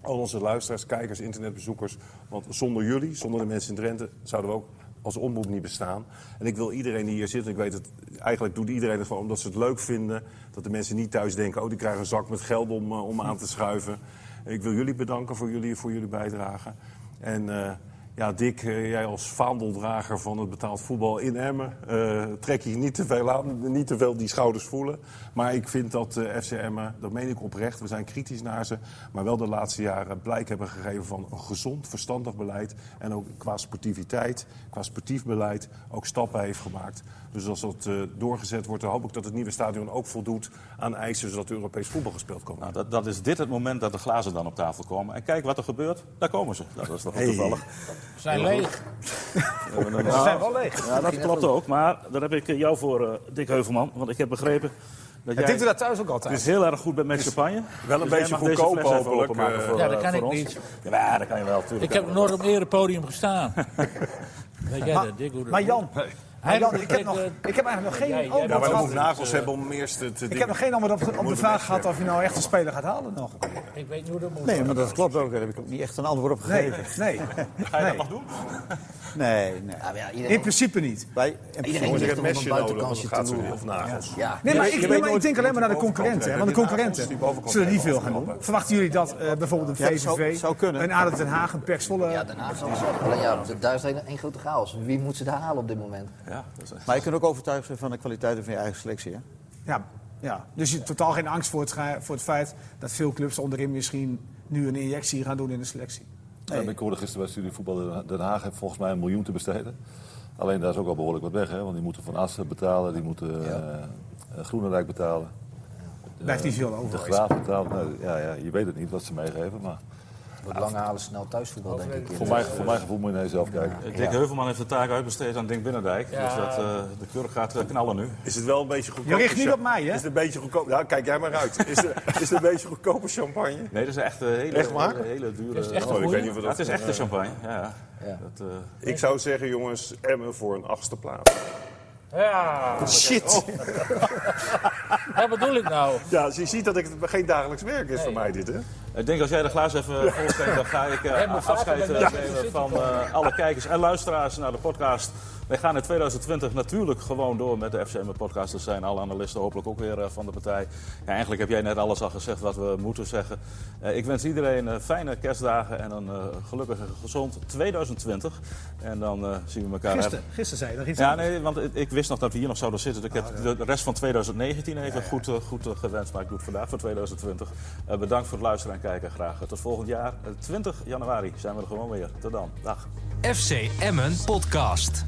Al onze luisteraars, kijkers, internetbezoekers. Want zonder jullie, zonder de mensen in Drenthe, zouden we ook als omroep niet bestaan. En ik wil iedereen die hier zit, ik weet het, eigenlijk doet iedereen het gewoon omdat ze het leuk vinden. Dat de mensen niet thuis denken, oh die krijgen een zak met geld om, eh, om aan te schuiven. En ik wil jullie bedanken voor jullie, voor jullie bijdrage. En eh, ja, Dick, eh, jij als vaandeldrager van het betaald voetbal in Emmen... eh, trek je niet te veel aan, niet te veel die schouders voelen. Maar ik vind dat eh FC Emmen, dat meen ik oprecht, we zijn kritisch naar ze... maar wel de laatste jaren blijk hebben gegeven van een gezond, verstandig beleid... en ook qua sportiviteit, qua sportief beleid ook stappen heeft gemaakt. Dus als dat eh, doorgezet wordt, dan hoop ik dat het nieuwe stadion ook voldoet aan eisen... zodat Europees voetbal gespeeld kan worden. Nou, dat, dat is dit het moment dat de glazen dan op tafel komen. En kijk wat er gebeurt, daar komen ze. Nou, dat is toch toevallig. Ze zijn leeg. Ze zijn wel leeg. Ja, dat klopt ook. Maar daar heb ik eh, jou voor, eh, Dick Heuvelman. Want ik heb begrepen dat jij... Doet dat thuis ook Het altijd. is heel erg goed met met champagne. wel een Dus beetje goedkoop, hopelijk, voor, Ja, dat kan voor ik ons. niet. Ja, dat kan je wel. Tuurlijk. Ik heb nooit op een erepodium gestaan. Weet jij dat, Dick? hoe dat Maar Jan, ik heb, nog, eh, ik heb eigenlijk nog geen jij- antwoord Ja, maar moet ik nagels hebben om eerst te, te Ik heb nog geen antwoord op, op de vraag gehad of je nou echt een speler gaat halen nog. Ik weet niet hoe dat moet. Nee, maar dat klopt ook. Daar heb ik ook niet echt een antwoord op Nee, gegeven. nee. Ga je dat nog doen? Nee, nee. Ja, In iedereen, principe niet. Wij, in iedereen principe- je ligt een er mesje nodig, buitenkantje te loeren. Of nagels. Ja. Nee, maar ik, nee, maar denk alleen maar naar de concurrenten. hè, Want de concurrenten zullen niet veel gaan doen. Verwachten jullie dat eh, bijvoorbeeld een kunnen. een ADO Den Haag, een PEC Zwolle... Ja, Den Haag. Alleen ja, daar is één één grote chaos. Wie moet ze daar halen op dit moment? Ja, dat is echt- Maar je kunt ook overtuigd zijn van de kwaliteiten van je eigen selectie. Hè? Ja, ja. Dus je hebt totaal geen angst voor het, voor het feit dat veel clubs onderin misschien nu een injectie gaan doen in de selectie. Ja, ik hoorde gisteren bij Studie Voetbal Den Haag heeft volgens mij een miljoen te besteden. Alleen daar is ook al behoorlijk wat weg, hè? want die moeten Van Assen betalen, die moeten eh, eh, Groenendijk betalen. Blijft niet veel De over. Graaf betalen. Nou, ja, ja, je weet het niet wat ze meegeven, maar Wordt lange halen snel thuisvoetbal, denk ik. voor, mij, voor mijn gevoel moet je naar jezelf kijken. Eh, Dick Heuvelman heeft de taak uitbesteed aan Dink Binnendijk. Dus dat, eh, de kurk gaat eh, knallen nu. Is het wel een beetje goedkoop? Je richt niet op mij, hè? Is het een beetje goedkoop? Ja, kijk jij maar uit. Is het, is het een beetje goedkope champagne? Nee, dat is echt een hele, Echt hele, hele dure... Is het echt Oh, een ik weet niet of Ja, het is echte champagne. Ja. Dat, eh, Ik zou zeggen, jongens, Emmen voor een achtste plaats. Ja. Shit! Wat bedoel ik nou? Ja, dus je ziet dat het geen dagelijks werk is voor mij dit, hè? Ik denk als jij de glaas even volsteekt, dan ga ik eh, afscheid eh, nemen van eh, alle kijkers en luisteraars naar de podcast. Wij gaan in 2020 natuurlijk gewoon door met de FCM podcast. Er zijn alle analisten hopelijk ook weer eh, van de partij. Ja, eigenlijk heb jij net alles al gezegd wat we moeten zeggen. Eh, ik wens iedereen eh, fijne kerstdagen en een eh, gelukkig en gezond 2020. En dan eh, zien we elkaar. Gisteren, gisteren zei je nog iets Ja, anders. nee, want ik- wist nog dat we hier nog zouden zitten. Dus ik heb de rest van 2019 even goed, goed gewenst, maar ik doe het vandaag voor 2020. Eh, bedankt voor het luisteren en kijken. Graag tot volgend jaar. Eh, 20 januari zijn we er gewoon weer. Tot dan. Dag. FC Emmen Podcast.